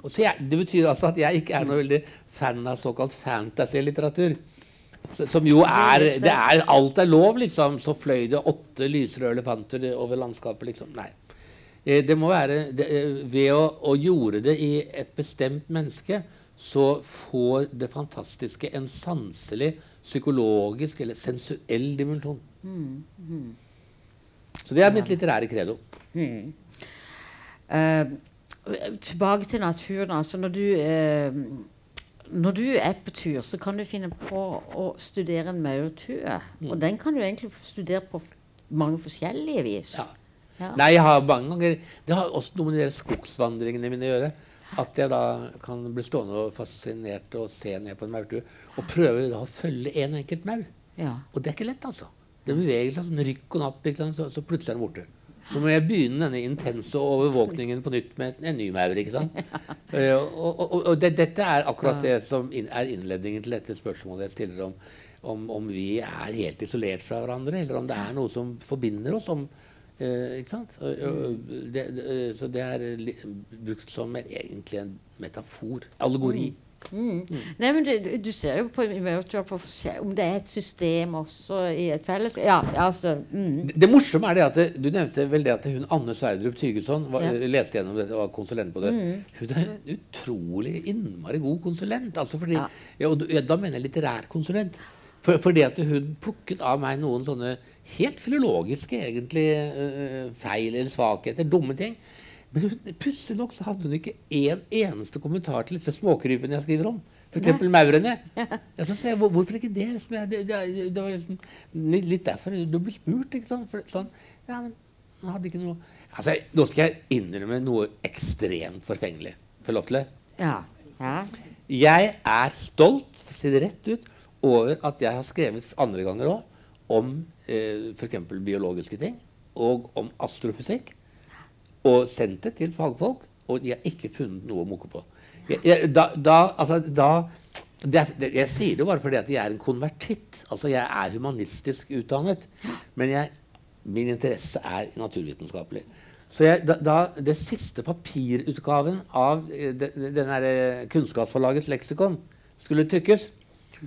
C: det betyr altså at jeg ikke er noe veldig fan av såkalt fantasy-litteratur. Som jo er, det er Alt er lov, liksom. Så fløy det åtte lysrøde elefanter over landskapet, liksom. Nei. Eh, det må være det, eh, Ved å, å gjøre det i et bestemt menneske, så får det fantastiske en sanselig, psykologisk eller sensuell dimensjon. Mm. Mm. Så det er mitt litterære credo. Mm.
B: Uh, tilbake til naturen. altså når du, uh, når du er på tur, så kan du finne på å studere en maurtue. Mm. Og den kan du egentlig studere på mange forskjellige vis.
C: Ja. Ja. Nei, jeg har mange ganger Det har også noe med de skogsvandringene mine å gjøre. At jeg da kan bli stående og fascinert og se ned på en maurtue. Og prøve da å følge en enkelt maur. Ja. Og det er ikke lett, altså. Det beveger seg sånn rykk og napp, så, så, plutselig er den borte. Så må jeg begynne denne intense overvåkningen på nytt med en ny maur. ikke sant? *laughs* Ja. og, og, og det, dette er akkurat det som er innledningen til dette spørsmålet jeg stiller om, om, om vi er helt isolert fra hverandre, eller om det er noe som forbinder oss. om Eh, ikke sant? Og, og, det, det, så det er brukt som egentlig en metafor. Allegori. Mm.
B: Mm. Mm. Nei, men du, du, ser jo på, på, om det er et system også i et felles ja, altså,
C: mm. det, det, morsomme er det at det, du nevnte vel det at hun Anne Sverdrup Tygesson ja. leste gjennom dette og var konsulent på det. Mm. Hun er en utrolig innmari god konsulent. Altså fordi, ja. og, da mener jeg litterær konsulent. For, fordi at hun plukket av meg noen sånne helt filologiske egentlig uh, feil eller svakheter, dumme ting. Men pussig nok så hadde hun ikke én eneste kommentar til disse småkrypene jeg skriver om. F.eks. maurene. Ja, så ser jeg, hvor, hvorfor ikke det? Det, det, det, var liksom litt derfor du ble spurt. ikke sant? For, sånn, ja, men han hadde ikke noe Altså, Nå skal jeg innrømme noe ekstremt forfengelig. Får jeg lov til det?
B: Ja. ja.
C: Jeg er stolt, for å si det rett ut, over at jeg har skrevet andre ganger òg om eh, f.eks. biologiske ting og om astrofysikk. Og sendt det til fagfolk, og de har ikke funnet noe å mukke på. Jeg, jeg, da, da, altså, da det det, jeg sier det bare fordi at jeg er en konvertitt. Altså, jeg er humanistisk utdannet. Men jeg, min interesse er naturvitenskapelig. Så jeg, da, da, det siste papirutgaven av den denne eh, Kunnskapsforlagets leksikon skulle trykkes,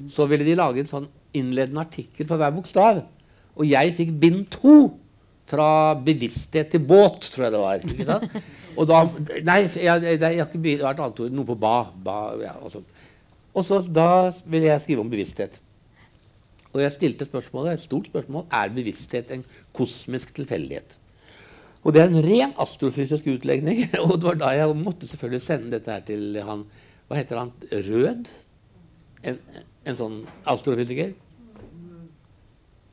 C: så ville de lage en sånn innledende artikkel for hver bokstav. Og jeg fikk bind to. Fra bevissthet til båt, tror jeg det var. ikke sant? Og da, Nei, jeg, jeg, jeg har ikke vært annet ord. Noe på ba. ba ja, sånt. og så da ville jeg skrive om bevissthet. Og jeg stilte spørsmålet, et stort spørsmål er bevissthet en kosmisk tilfeldighet. Og det er en ren astrofysisk utlegning. *laughs* Og det var da jeg måtte selvfølgelig sende dette her til han Hva heter han? Rød? En, en sånn astrofysiker?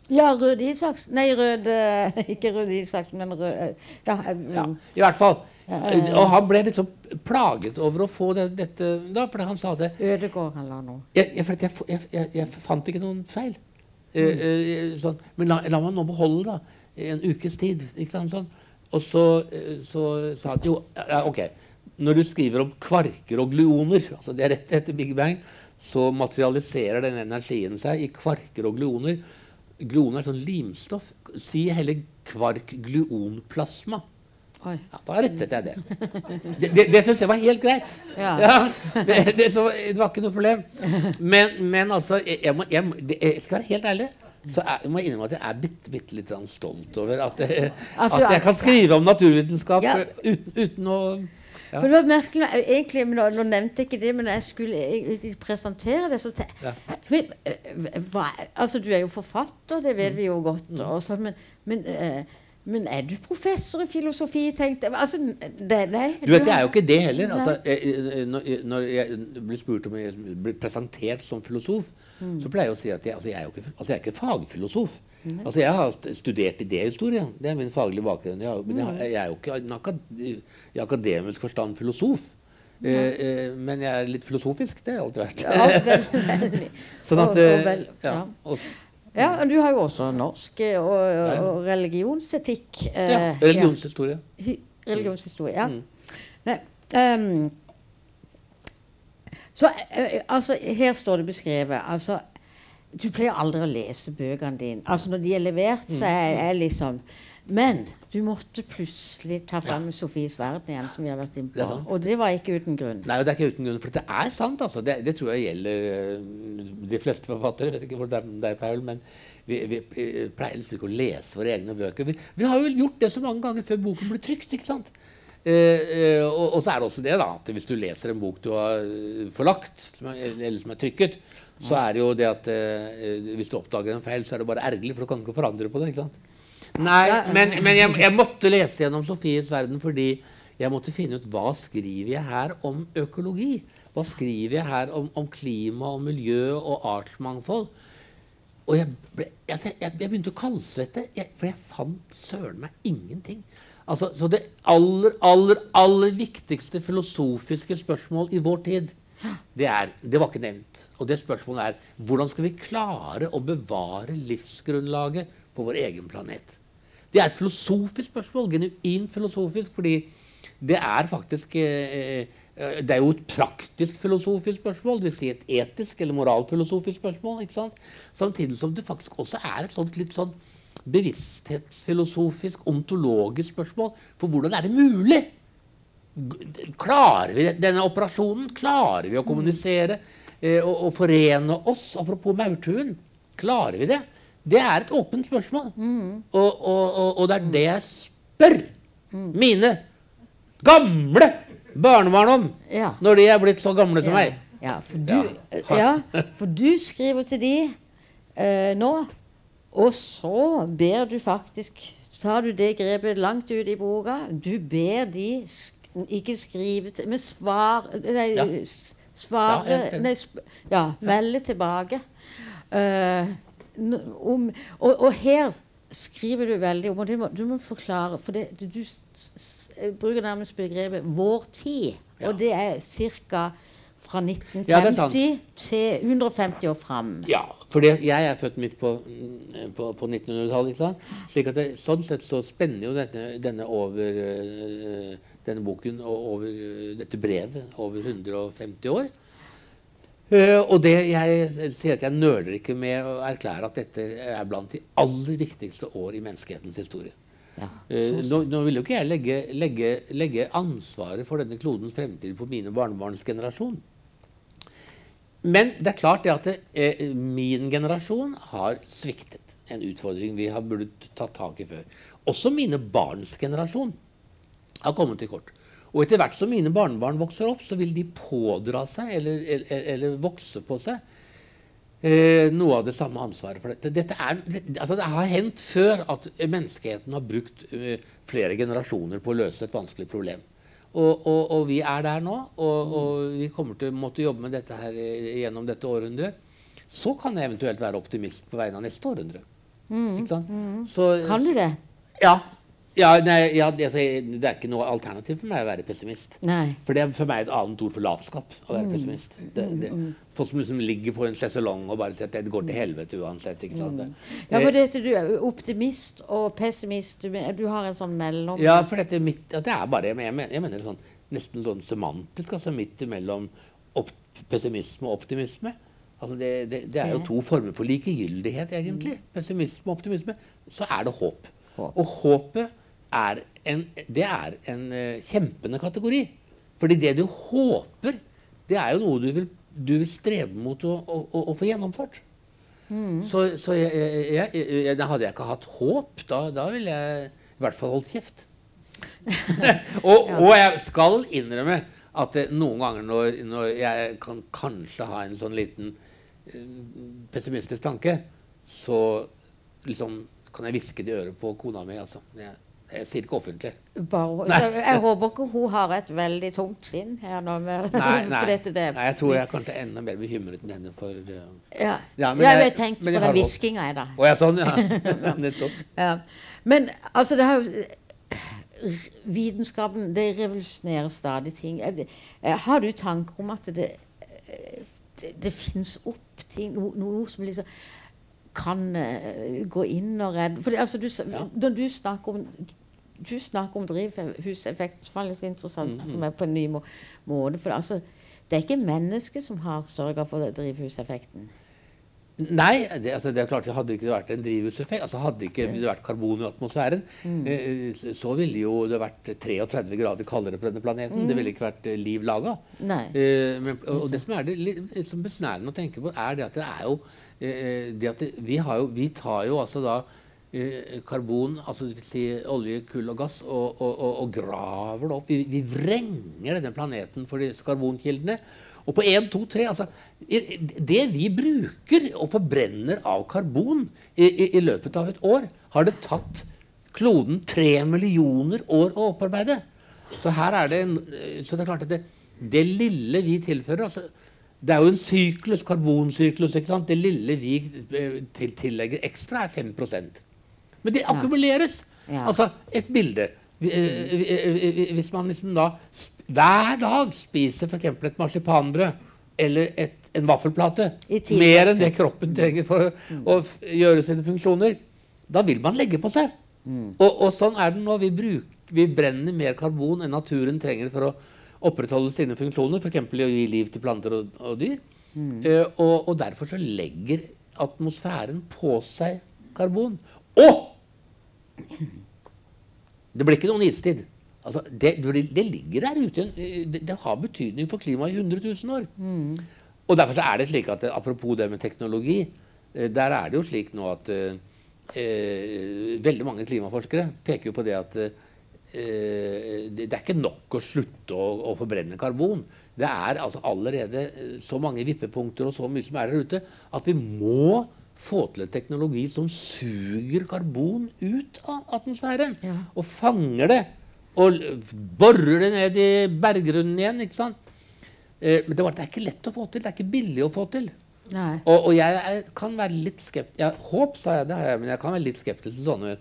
B: Ja, Rød Isaksen Nei, Rød uh, *laughs* Ikke Rød Isaksen, men Rød uh, ja, um,
C: ja, I hvert fall. Og han ble liksom plaget over å få det, dette da, fordi han sa det
B: Ødegård eller noe.
C: Jeg, jeg, jeg, jeg, fant ikke noen feil. Mm. sånn, men la, la meg nå beholde da, en ukes tid. ikke sant, sånn. Og så, eh, så sa han jo ja, OK. Når du skriver om kvarker og gluoner, altså det er rett etter Big Bang, så materialiserer den energien seg i kvarker og gluoner. Gluoner er sånn limstoff. Si heller kvark-gluonplasma. Ja, da rettet jeg det. Det, det, det syns jeg var helt greit. Ja. Ja, det, så, det, var ikke noe problem. Men, men altså, jeg, må, jeg, jeg skal være helt ærlig så jeg må innrømme at jeg er bitte, bitte litt stolt over at jeg, at jeg kan skrive om naturvitenskap uten, uten, å
B: ja. For det var merkelig, egentlig, nå, nå, nevnte jeg ikke det, men jeg skulle presentere det, så ja. for, eh, hva, Altså, du er jo forfatter, det vet vi jo godt, mm. også, men, men uh, men er du professor i filosofi? tenkte altså, det, nei,
C: du vet, Jeg er jo ikke det heller. Altså, jeg, når jeg blir spurt om jeg blir presentert som filosof, mm. så pleier jeg å si at jeg, altså, jeg, er, jo ikke, altså, jeg er ikke fagfilosof. Altså, jeg har studert idéhistorie. Det er min faglige bakgrunn. Jeg, men jeg, jeg, er jo ikke akad, i akademisk forstand filosof. Eh, eh, men jeg er litt filosofisk. Det har jeg alltid vært. Ja, vel, *laughs* sånn at, og, og vel, ja.
B: Også, ja, du har jo også norsk eh, og, og religionsetikk.
C: Eh, ja, religionshistorie.
B: Ja. Religionshistorie, ja. Mm. Nei, um, så uh, altså, her står det beskrevet altså, Du pleier aldri å lese bøkene dine. Altså Når de er levert, så er jeg liksom Men du måtte plutselig ta frem ja. Sofies verden igjen, som vi har vært inne på. Det og det var ikke uten grunn.
C: Nei, det er ikke uten grunn, for det er sant. altså. Det, det tror jeg gjelder uh, de fleste forfattere. Jeg vet ikke hvor det er Paul, men vi, vi, pleier liksom ikke å lese våre egne bøker. Vi, vi, har jo gjort det så mange ganger før boken ble trykt. ikke sant? Uh, uh, og, og, så er det også det da, at hvis du leser en bok du har forlagt, eller som er trykket, så er det jo det at hvis du oppdager en feil, så er det bare ergerlig, for du kan ikke forandre på det. ikke sant? Nei, men, men jeg, jeg, måtte lese gjennom Sofies verden fordi jeg måtte finne ut hva skriver jeg her om økologi. Hva skriver jeg her om, om klima og miljø og artsmangfold? Og jeg, ble, jeg, jeg begynte å kaldsvette, for jeg fant søren meg ingenting. Altså, så det aller, aller, aller viktigste filosofiske spørsmål i vår tid, det, er, det var ikke nevnt. Og det spørsmålet er hvordan skal vi klare å bevare livsgrunnlaget på vår egen planet? Det er et filosofisk spørsmål. Genuint filosofisk, fordi det er faktisk eh, eh, Det er jo et praktisk filosofisk spørsmål, dvs. Si et etisk eller moralfilosofisk spørsmål. ikke sant? Samtidig som det faktisk også er et sånt litt sånn bevissthetsfilosofisk, ontologisk spørsmål. For hvordan er det mulig? Klarer vi denne operasjonen? Klarer vi å kommunisere eh, og, og, forene oss? Apropos maurtuen. Klarer vi det? Det er et åpent spørsmål. Mm. Og, og, og, det er det jeg spør mm. mine gamle barnebarn om ja. når de er blitt så gamle som ja. meg.
B: Ja for, du, ja, for du skriver til de eh, nå, og så ber du faktisk Tar du det grepet langt ut i boka? Du ber de sk ikke skrive til, men svar Nei, Svare ja, nei, ja, melde tilbake. Uh, om, og, og, her skriver du veldig om, og må, du må forklare For det, du, du bruker nærmest begrepet 'vår tid', ja. og det er ca. Fra 1950 ja, til 150 år fram.
C: Ja, for jeg er født midt på, på, på 1900-tallet. slik at det, Sånn sett så spenner jo denne, denne, over, uh, denne boken over uh, dette brevet over 150 år. Uh, og det jeg sier at jeg nøler ikke med å erklære at dette er blant de aller viktigste år i menneskehetens historie. Ja, nå, nå, vil jo ikke jeg legge, legge, legge, ansvaret for denne klodens fremtid på mine barnebarns generasjon. Men det er klart det at det, eh, min generasjon har sviktet. En utfordring vi har burde tatt tak i før. Også mine barns generasjon har kommet til kort. Og etter hvert som mine barnebarn vokser opp, så vil de pådra seg, eller, eller, eller vokse på seg, eh, noe av det samme ansvaret for dette. dette er, det, altså det har hendt før at menneskeheten har brukt eh, flere generasjoner på å løse et vanskelig problem. Og, og, og, vi er der nå, og, og, vi kommer til å måtte jobbe med dette her gjennom dette århundret. Så kan jeg eventuelt være optimist på vegne av neste århundre. Mm.
B: Mm. Så, kan du det?
C: Ja. Ja, nei, ja det, altså, det, er ikke noe alternativ for meg å være pessimist.
B: Nei.
C: For det er for meg et annet ord for latskap. å være mm. pessimist. Det, det, mm, mm. Folk som liksom ligger på en sjeselong og bare sier at det går til helvete uansett. ikke sant? Mm.
B: Ja, for dette, du er optimist og pessimist. Du har en sånn mellom...
C: Ja, for dette mitt, det er bare Jeg mener, jeg mener sånn, nesten sånn semantisk, altså midt imellom pessimisme og optimisme. Altså det, det, det, er jo to former for likegyldighet, egentlig. Pessimisme og optimisme. Så er det håp. Og håpet er en, det er en uh, kjempende kategori. Fordi det du håper, det er jo noe du vil, du vil strebe mot å, å, å, få gjennomført. Mm. Så, så jeg, jeg, jeg, hadde jeg ikke hatt håp, da, da ville jeg i hvert fall holdt kjeft. *laughs* og, og, jeg skal innrømme at noen ganger når, når, jeg kan kanskje ha en sånn liten uh, pessimistisk tanke, så liksom kan jeg hviske det i øret på kona mi. Altså. Jeg, jeg sier ikke offentlig.
B: Bare, jeg, håper ikke hun har et veldig tungt sinn her nå. Med,
C: nei, nei, *laughs* nei, jeg tror jeg er kanskje enda mer bekymret enn henne for uh,
B: Ja, ja men jeg, jeg tenkte på den hviskinga, jeg, da.
C: Å ja, sånn, *laughs* ja. Nettopp.
B: ja. Men altså, det har jo Vitenskapen det revolusjonerer stadig ting. Har du tanker om at det, det, det finnes opp ting, noe, noe som liksom kan gå inn og redde For altså, du. Når du snakker om du snakker om drivhuseffekt, som er litt interessant for meg på en ny må måte. For altså, det er ikke mennesket som har sørga for drivhuseffekten.
C: Nei, det, altså, det er klart det hadde ikke vært en drivhuseffekt. altså Hadde ikke det vært karbon i atmosfæren, mm. eh, så ville jo det vært 33 grader kaldere på denne planeten. Mm. Det ville ikke vært eh, liv laga. Eh, og, det som er det litt besnærende å tenke på, er det at det er jo eh, eh det at det, vi, jo, vi tar jo altså da Eh, karbon, altså si olje, kull og gass, og, og, og, og graver det opp. Vi, vi, vrenger denne planeten for disse karbonkildene. Og på 1, 2, 3 altså, Det vi bruker og forbrenner av karbon i, i, i, løpet av et år, har det tatt kloden tre millioner år å opparbeide. Så her er det, så det er klart at det, det lille vi tilfører altså, Det er jo en syklus, karbonsyklus. ikke sant? Det lille vi eh, tillegger ekstra, er 5 men de akkumuleres. Altså, et bilde eh, eh, Hvis man liksom da hver dag spiser f.eks. et marsipanbrød eller et, en vaffelplate mer enn det kroppen trenger for å, å gjøre sine funksjoner, da vil man legge på seg. Mm. Og, og, sånn er det nå. Vi, bruk, vi brenner mer karbon enn naturen trenger for å opprettholde sine funksjoner, f.eks. å gi liv til planter og, og dyr. Mm. Uh, og, og, derfor så legger atmosfæren på seg karbon. Og det blir ikke noen istid. Altså, det, det, ligger der ute. Det, det, har betydning for klimaet i 100 000 år. Mm. Og derfor er det slik at apropos det med teknologi, eh, der er det jo slik nå at eh, eh, veldig mange klimaforskere peker jo på det at eh, det, er ikke nok å slutte å, å, forbrenne karbon. Det er altså allerede så mange vippepunkter og så mye som er der ute, at vi må få til en teknologi som suger karbon ut av atmosfæren. Ja. Og fanger det. Og borer det ned i berggrunnen igjen. ikke sant? Eh, men det, var, det er ikke lett å få til. Det er ikke billig å få til. Og, og, jeg er, kan være litt skeptisk ja, Håp, sa jeg, det har jeg, men jeg kan være litt skeptisk til sånne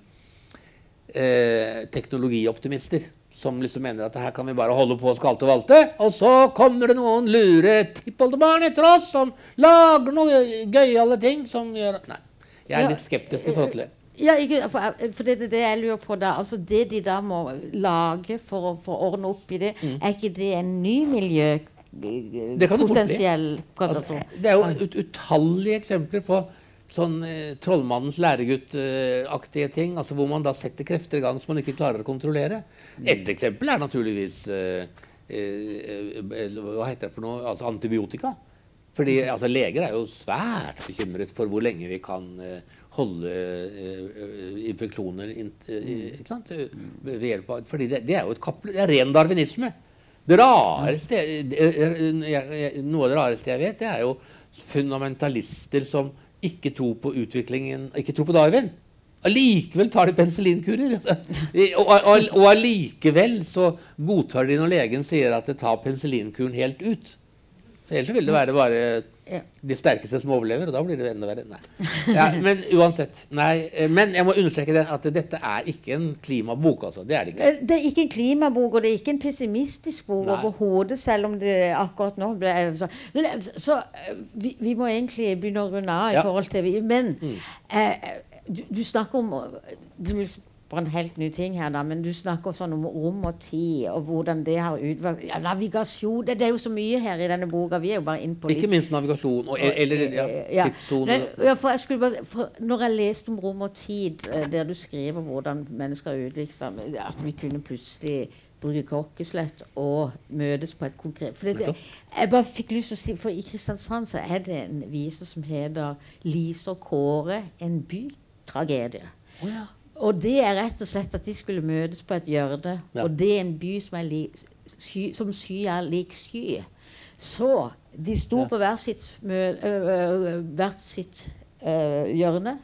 C: eh, teknologioptimister. Som liksom mener at her kan vi bare holde på og skalte og valte. Og så kommer det noen lure tippoldebarn etter oss som lager noen gøyale ting som gjør Nei. Jeg er litt skeptisk i forhold til det.
B: Ja, ikke, for, for, det er det jeg lurer på da. Altså Det de da må lage for å få ordne opp i det, mm. er ikke det en ny miljø
C: det kan det potensiell katastrofe? Altså, det er jo ut, utallige eksempler på sånn eh, Trollmannens læregutt-aktige ting. altså Hvor man da setter krefter i gang som man ikke klarer å kontrollere. Mm. Et eksempel er naturligvis eh, eh, eh, Hva heter det for noe? Altså antibiotika. Fordi mm. altså, Leger er jo svært bekymret for hvor lenge vi kan eh, holde uh, infeksjoner in, ikke sant? ved hjelp av Fordi det, det, er jo et kapple, det er ren darwinisme. Det rareste, Noe av det rareste jeg vet, det er jo fundamentalister som ikke tror på utviklingen, ikke tror på Darwin. Allikevel tar de penicillinkurer. Og allikevel så godtar de når legen sier at det tar penicillinkuren helt ut. For ellers vil det være bare de sterkeste som overlever, og da blir det enda verre. Ja, men uansett. Nei. Men jeg må understreke det, at dette er ikke en klimabok. altså. Det er det ikke.
B: Eh, det er ikke en klimabok, og det er ikke en pessimistisk bok overhodet, selv om det akkurat nå ble så, så eh, vi, vi, må egentlig begynne å runde av i ja. forhold til Men mm. eh, du, du, snakker om du vil på en helt ny ting her, da, men du snakker sånn om rom og tid, og hvordan det har utvalgt ja, Navigasjon det, det, er jo så mye her i denne boka. Vi er jo bare inne på
C: litt Ikke minst navigasjon. Og, eller ja, ja. tidssoner.
B: Ja, for jeg skulle bare, for når jeg leste om rom og tid, eh, der du skriver hvordan mennesker har utvikla seg At vi kunne plutselig bruke kokkeslett og møtes på et konkret For det, jeg bare fikk lyst til å si, for i Kristiansand så er det en vise som heter 'Lise og Kåre en bytragedie'. Oh, ja. Og det er rett og slett at de skulle møtes på et hjørne. Ja. Og det er en by som, er li, sky, som sky er lik sky. Så de sto ja. på hvert sitt, hvert sitt øh, hjørne.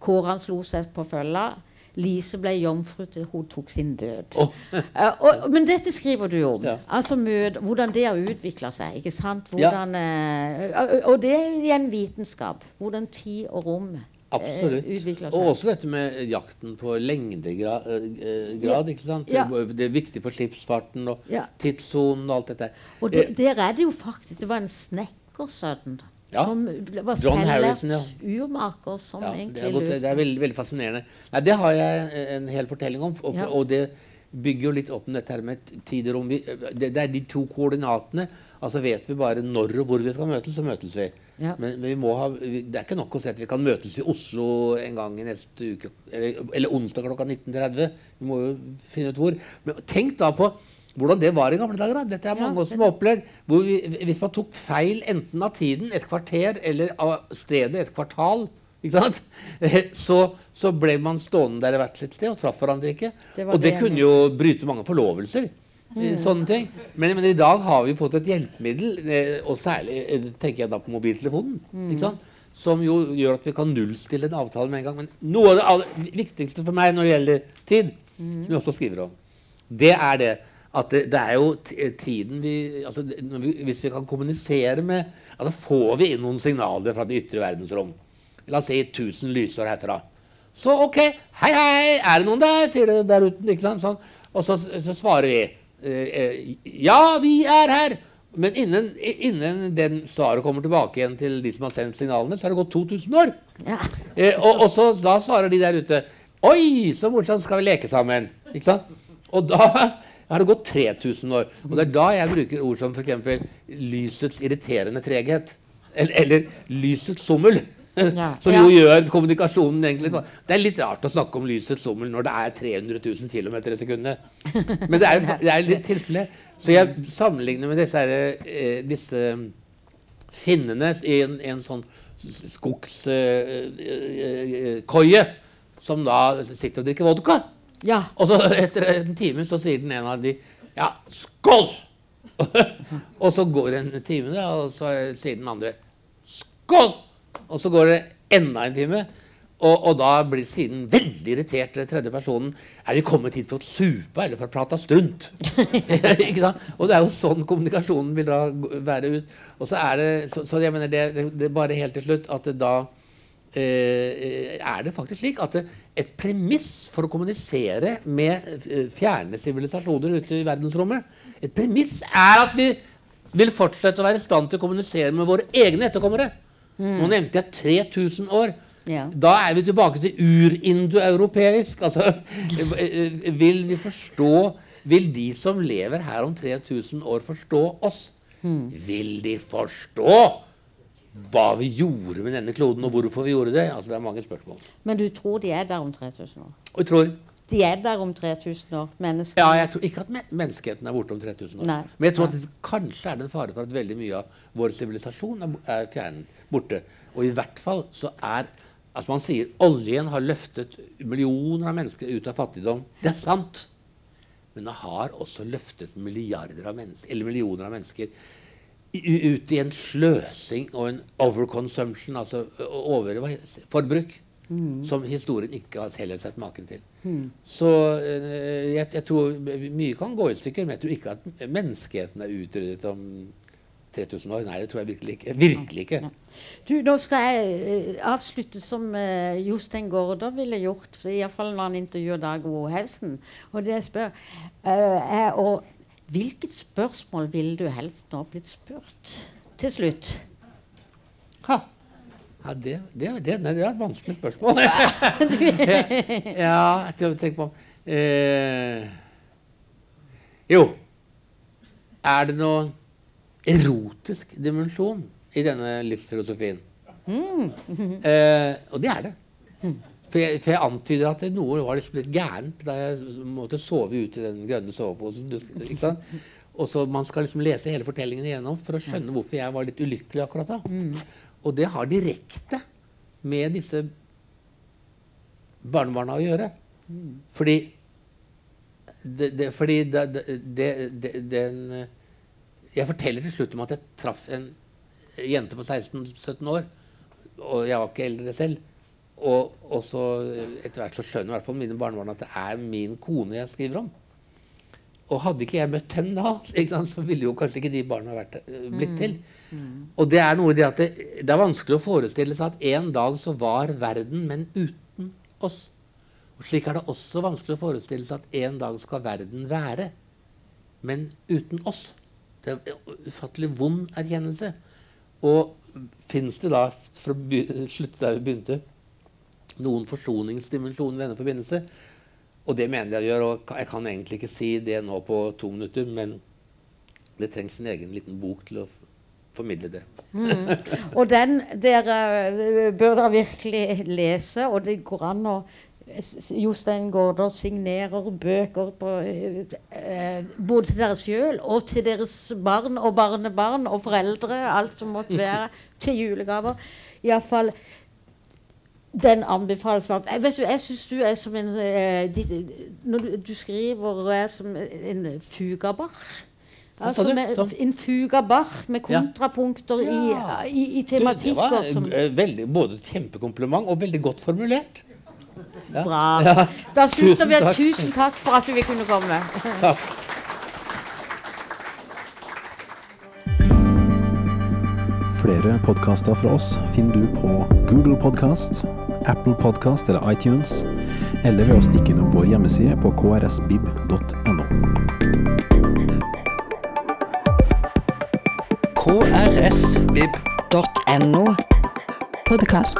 B: Kåran slo seg på følga. Lise ble jomfru til hun tok sin død. Oh. *laughs* uh, og, men dette skriver du om. Ja. Altså mød, Hvordan det har utvikla seg. ikke sant? Hvordan, ja. uh, og det er igjen vitenskap. Hvordan tid og rom
C: Absolutt. Eh, og også dette med jakten på lengdegrad. Eh, ja. ikke sant? Ja. Det er viktig for skipsfarten og ja. tidssonen og alt dette.
B: Og det, der er det jo faktisk Det var en snekkersønn ja. som var selvlært urmaker som egentlig
C: det er, det er veldig, veldig, fascinerende. Nei, det har jeg en hel fortelling om. Og, og det bygger jo litt opp med dette her med tid og rom. det, det er de to koordinatene. Altså Vet vi bare når og hvor vi skal møtes, så møtes vi. Ja. Men, men ha, det er ikke nok å si at vi kan møtes i Oslo en gang i neste uke. Eller, eller onsdag klokka 19.30. Vi må jo finne ut hvor. Men tenk da på hvordan det var i gamle dager. Da. Dette er mange ja, som har opplevd. Vi, hvis man tok feil enten av tiden, et kvarter, eller av stedet, et kvartal, *laughs* så, så, ble man stående der hvert sitt sted og traff hverandre ikke. Det og det, det kunne jo bryte mange forlovelser. Sånne ting. Men, men, i dag har vi fått et hjelpemiddel, eh, og særlig eh, tenker jeg da på mobiltelefonen, mm. som jo gjør at vi kan nullstille en avtale med en gang. Men noe av det aller viktigste for meg når det gjelder tid, mm. som jeg også skriver om, det er det at det, det er jo eh, tiden vi, altså, vi, Hvis vi kan kommunisere med altså Får vi inn noen signaler fra det ytre verdensrom? La oss si 1000 lysår herfra. Så OK, hei, hei, er det noen der? sier det der ute. ikke sant? Sånn. Og så, så svarer vi. Eh, eh, ja, vi er her! Men innen, innen, den svaret kommer tilbake igjen til de som har sendt signalene, så har det gått 2000 år. Ja. Eh, og, og så, da svarer de der ute Oi, så morsomt, skal vi leke sammen? Ikke sant? Og da *laughs* har det gått 3000 år. Og det er da jeg bruker ord som f.eks. lysets irriterende treghet. Eller, eller lysets sommel. Ja. *laughs* Som jo gjør kommunikasjonen egentlig Det er litt rart å snakke om lysets sommel når det er 300 000 km i sekundet. Men det er, det er litt tilfelle. Så jeg sammenligner med disse, her, eh, disse finnene i en, en sånn skogskoie eh, eh, som da sitter og drikker vodka. Ja. Og så etter en time så sier den ene av de ja, skål! *laughs* og så går en time, og så sier den andre skål! Og så går det enda en time. Og, og, da blir siden veldig irritert tredje personen. Er vi kommet hit for å supe eller for å prate strunt? *laughs* ikke sant? Og det er jo sånn kommunikasjonen vil da være ut. Og så er det, så, så jeg mener det, det, det, bare helt til slutt at da eh, er det faktisk slik at et premiss for å kommunisere med eh, fjerne sivilisasjoner ute i verdensrommet Et premiss er at vi vil fortsette å være i stand til å kommunisere med våre egne etterkommere. Mm. Nå nevnte jeg 3000 år. Ja. Da er vi tilbake til urindoeuropeisk. Altså, *laughs* vil vi forstå Vil de som lever her om 3000 år, forstå oss? Mm. Vil de forstå hva vi gjorde med denne kloden, og hvorfor vi gjorde det? Altså, det er mange spørsmål.
B: Men du tror de er der om 3000 år?
C: Jeg tror
B: de er der om 3000 år, mennesker.
C: Ja, jeg tror ikke at menneskeheten er borte om 3000 år. Nei. Men jeg tror at kanskje er det en fare for at veldig mye av vår sivilisasjon er, er fjern, borte. Og i hvert fall så er Altså Man sier oljen har løftet millioner av mennesker ut av fattigdom. Det er sant. Men det har også løftet milliarder av mennesker, eller millioner av mennesker ut i en sløsing og en overconsumption, altså overforbruk, mm. som historien ikke har heller sett maken til. Mm. Så jeg, jeg, tror mye kan gå i stykker, men jeg tror ikke at menneskeheten er utryddet om 3000 år. Nei, det tror jeg virkelig ikke. Virkelig ikke.
B: Du, Nå skal jeg uh, avslutte som uh, Jostein Gaarder ville gjort, iallfall når han intervjuer Dag Wohausen. Og det jeg spør, uh, er og, Hvilket spørsmål ville du helst nå blitt spurt til slutt?
C: Ha. Ja, det, det, det, det, er et vanskelig spørsmål. *laughs* ja, tenke på eh, Jo. Er det noe erotisk dimensjon i denne livsfilosofien. Mm. *laughs* eh, og det er det. For jeg, for jeg, antyder at noe var liksom litt gærent da jeg måtte sove ut i den grønne soveposen. Og så Man skal liksom lese hele fortellingen igjennom for å skjønne hvorfor jeg var litt ulykkelig akkurat da. Mm. Og det har direkte med disse barnebarna å gjøre. Mm. Fordi det, det, fordi det, den jeg forteller til slutt om at jeg traff en jente på 16-17 år. Og jeg var ikke eldre selv. Og, og så etter hvert så skjønner i hvert fall mine barnebarn at det er min kone jeg skriver om. Og hadde ikke jeg møtt henne da, *laughs* så ville jo kanskje ikke de barna vært, eh, blitt mm. til. Mm. Og det er noe i det at det, det, er vanskelig å forestille seg at en dag så var verden, men uten oss. Og slik er det også vanskelig å forestille seg at en dag skal verden være, men uten oss. Det er en ufattelig vond erkjennelse. Og fins det da, for å slutte der vi begynte, noen forsoningsdimensjon i denne forbindelse? Og det mener jeg gjør, og jeg kan egentlig ikke si det nå på to minutter, men det trengs en egen liten bok til å formidle det.
B: Mm. Og den dere eh, bør dere virkelig lese, og det går an å Jostein Gaarder signerer bøker på, eh, både til dere sjøl og til deres barn og barnebarn og foreldre. Alt som måtte være *laughs* til julegaver. Iallfall den anbefales varmt. Jeg, vet du, jeg syns du er som en eh, de, Når du, du skriver, er som en fugabar. Altså med, en fugabar med kontrapunkter ja. i, i, i tematikker.
C: Du, det var som, veldig, både et kjempekompliment og veldig godt formulert.
B: Bra. Ja. Da slutter vi. Tusen takk for at du vil kunne komme. *laughs* Takk.
D: Flere podkaster fra oss finner du på Google Podkast, Apple Podkast eller iTunes, eller ved å stikke innom vår hjemmeside på krsbib.no.
A: krsbib.no podkast.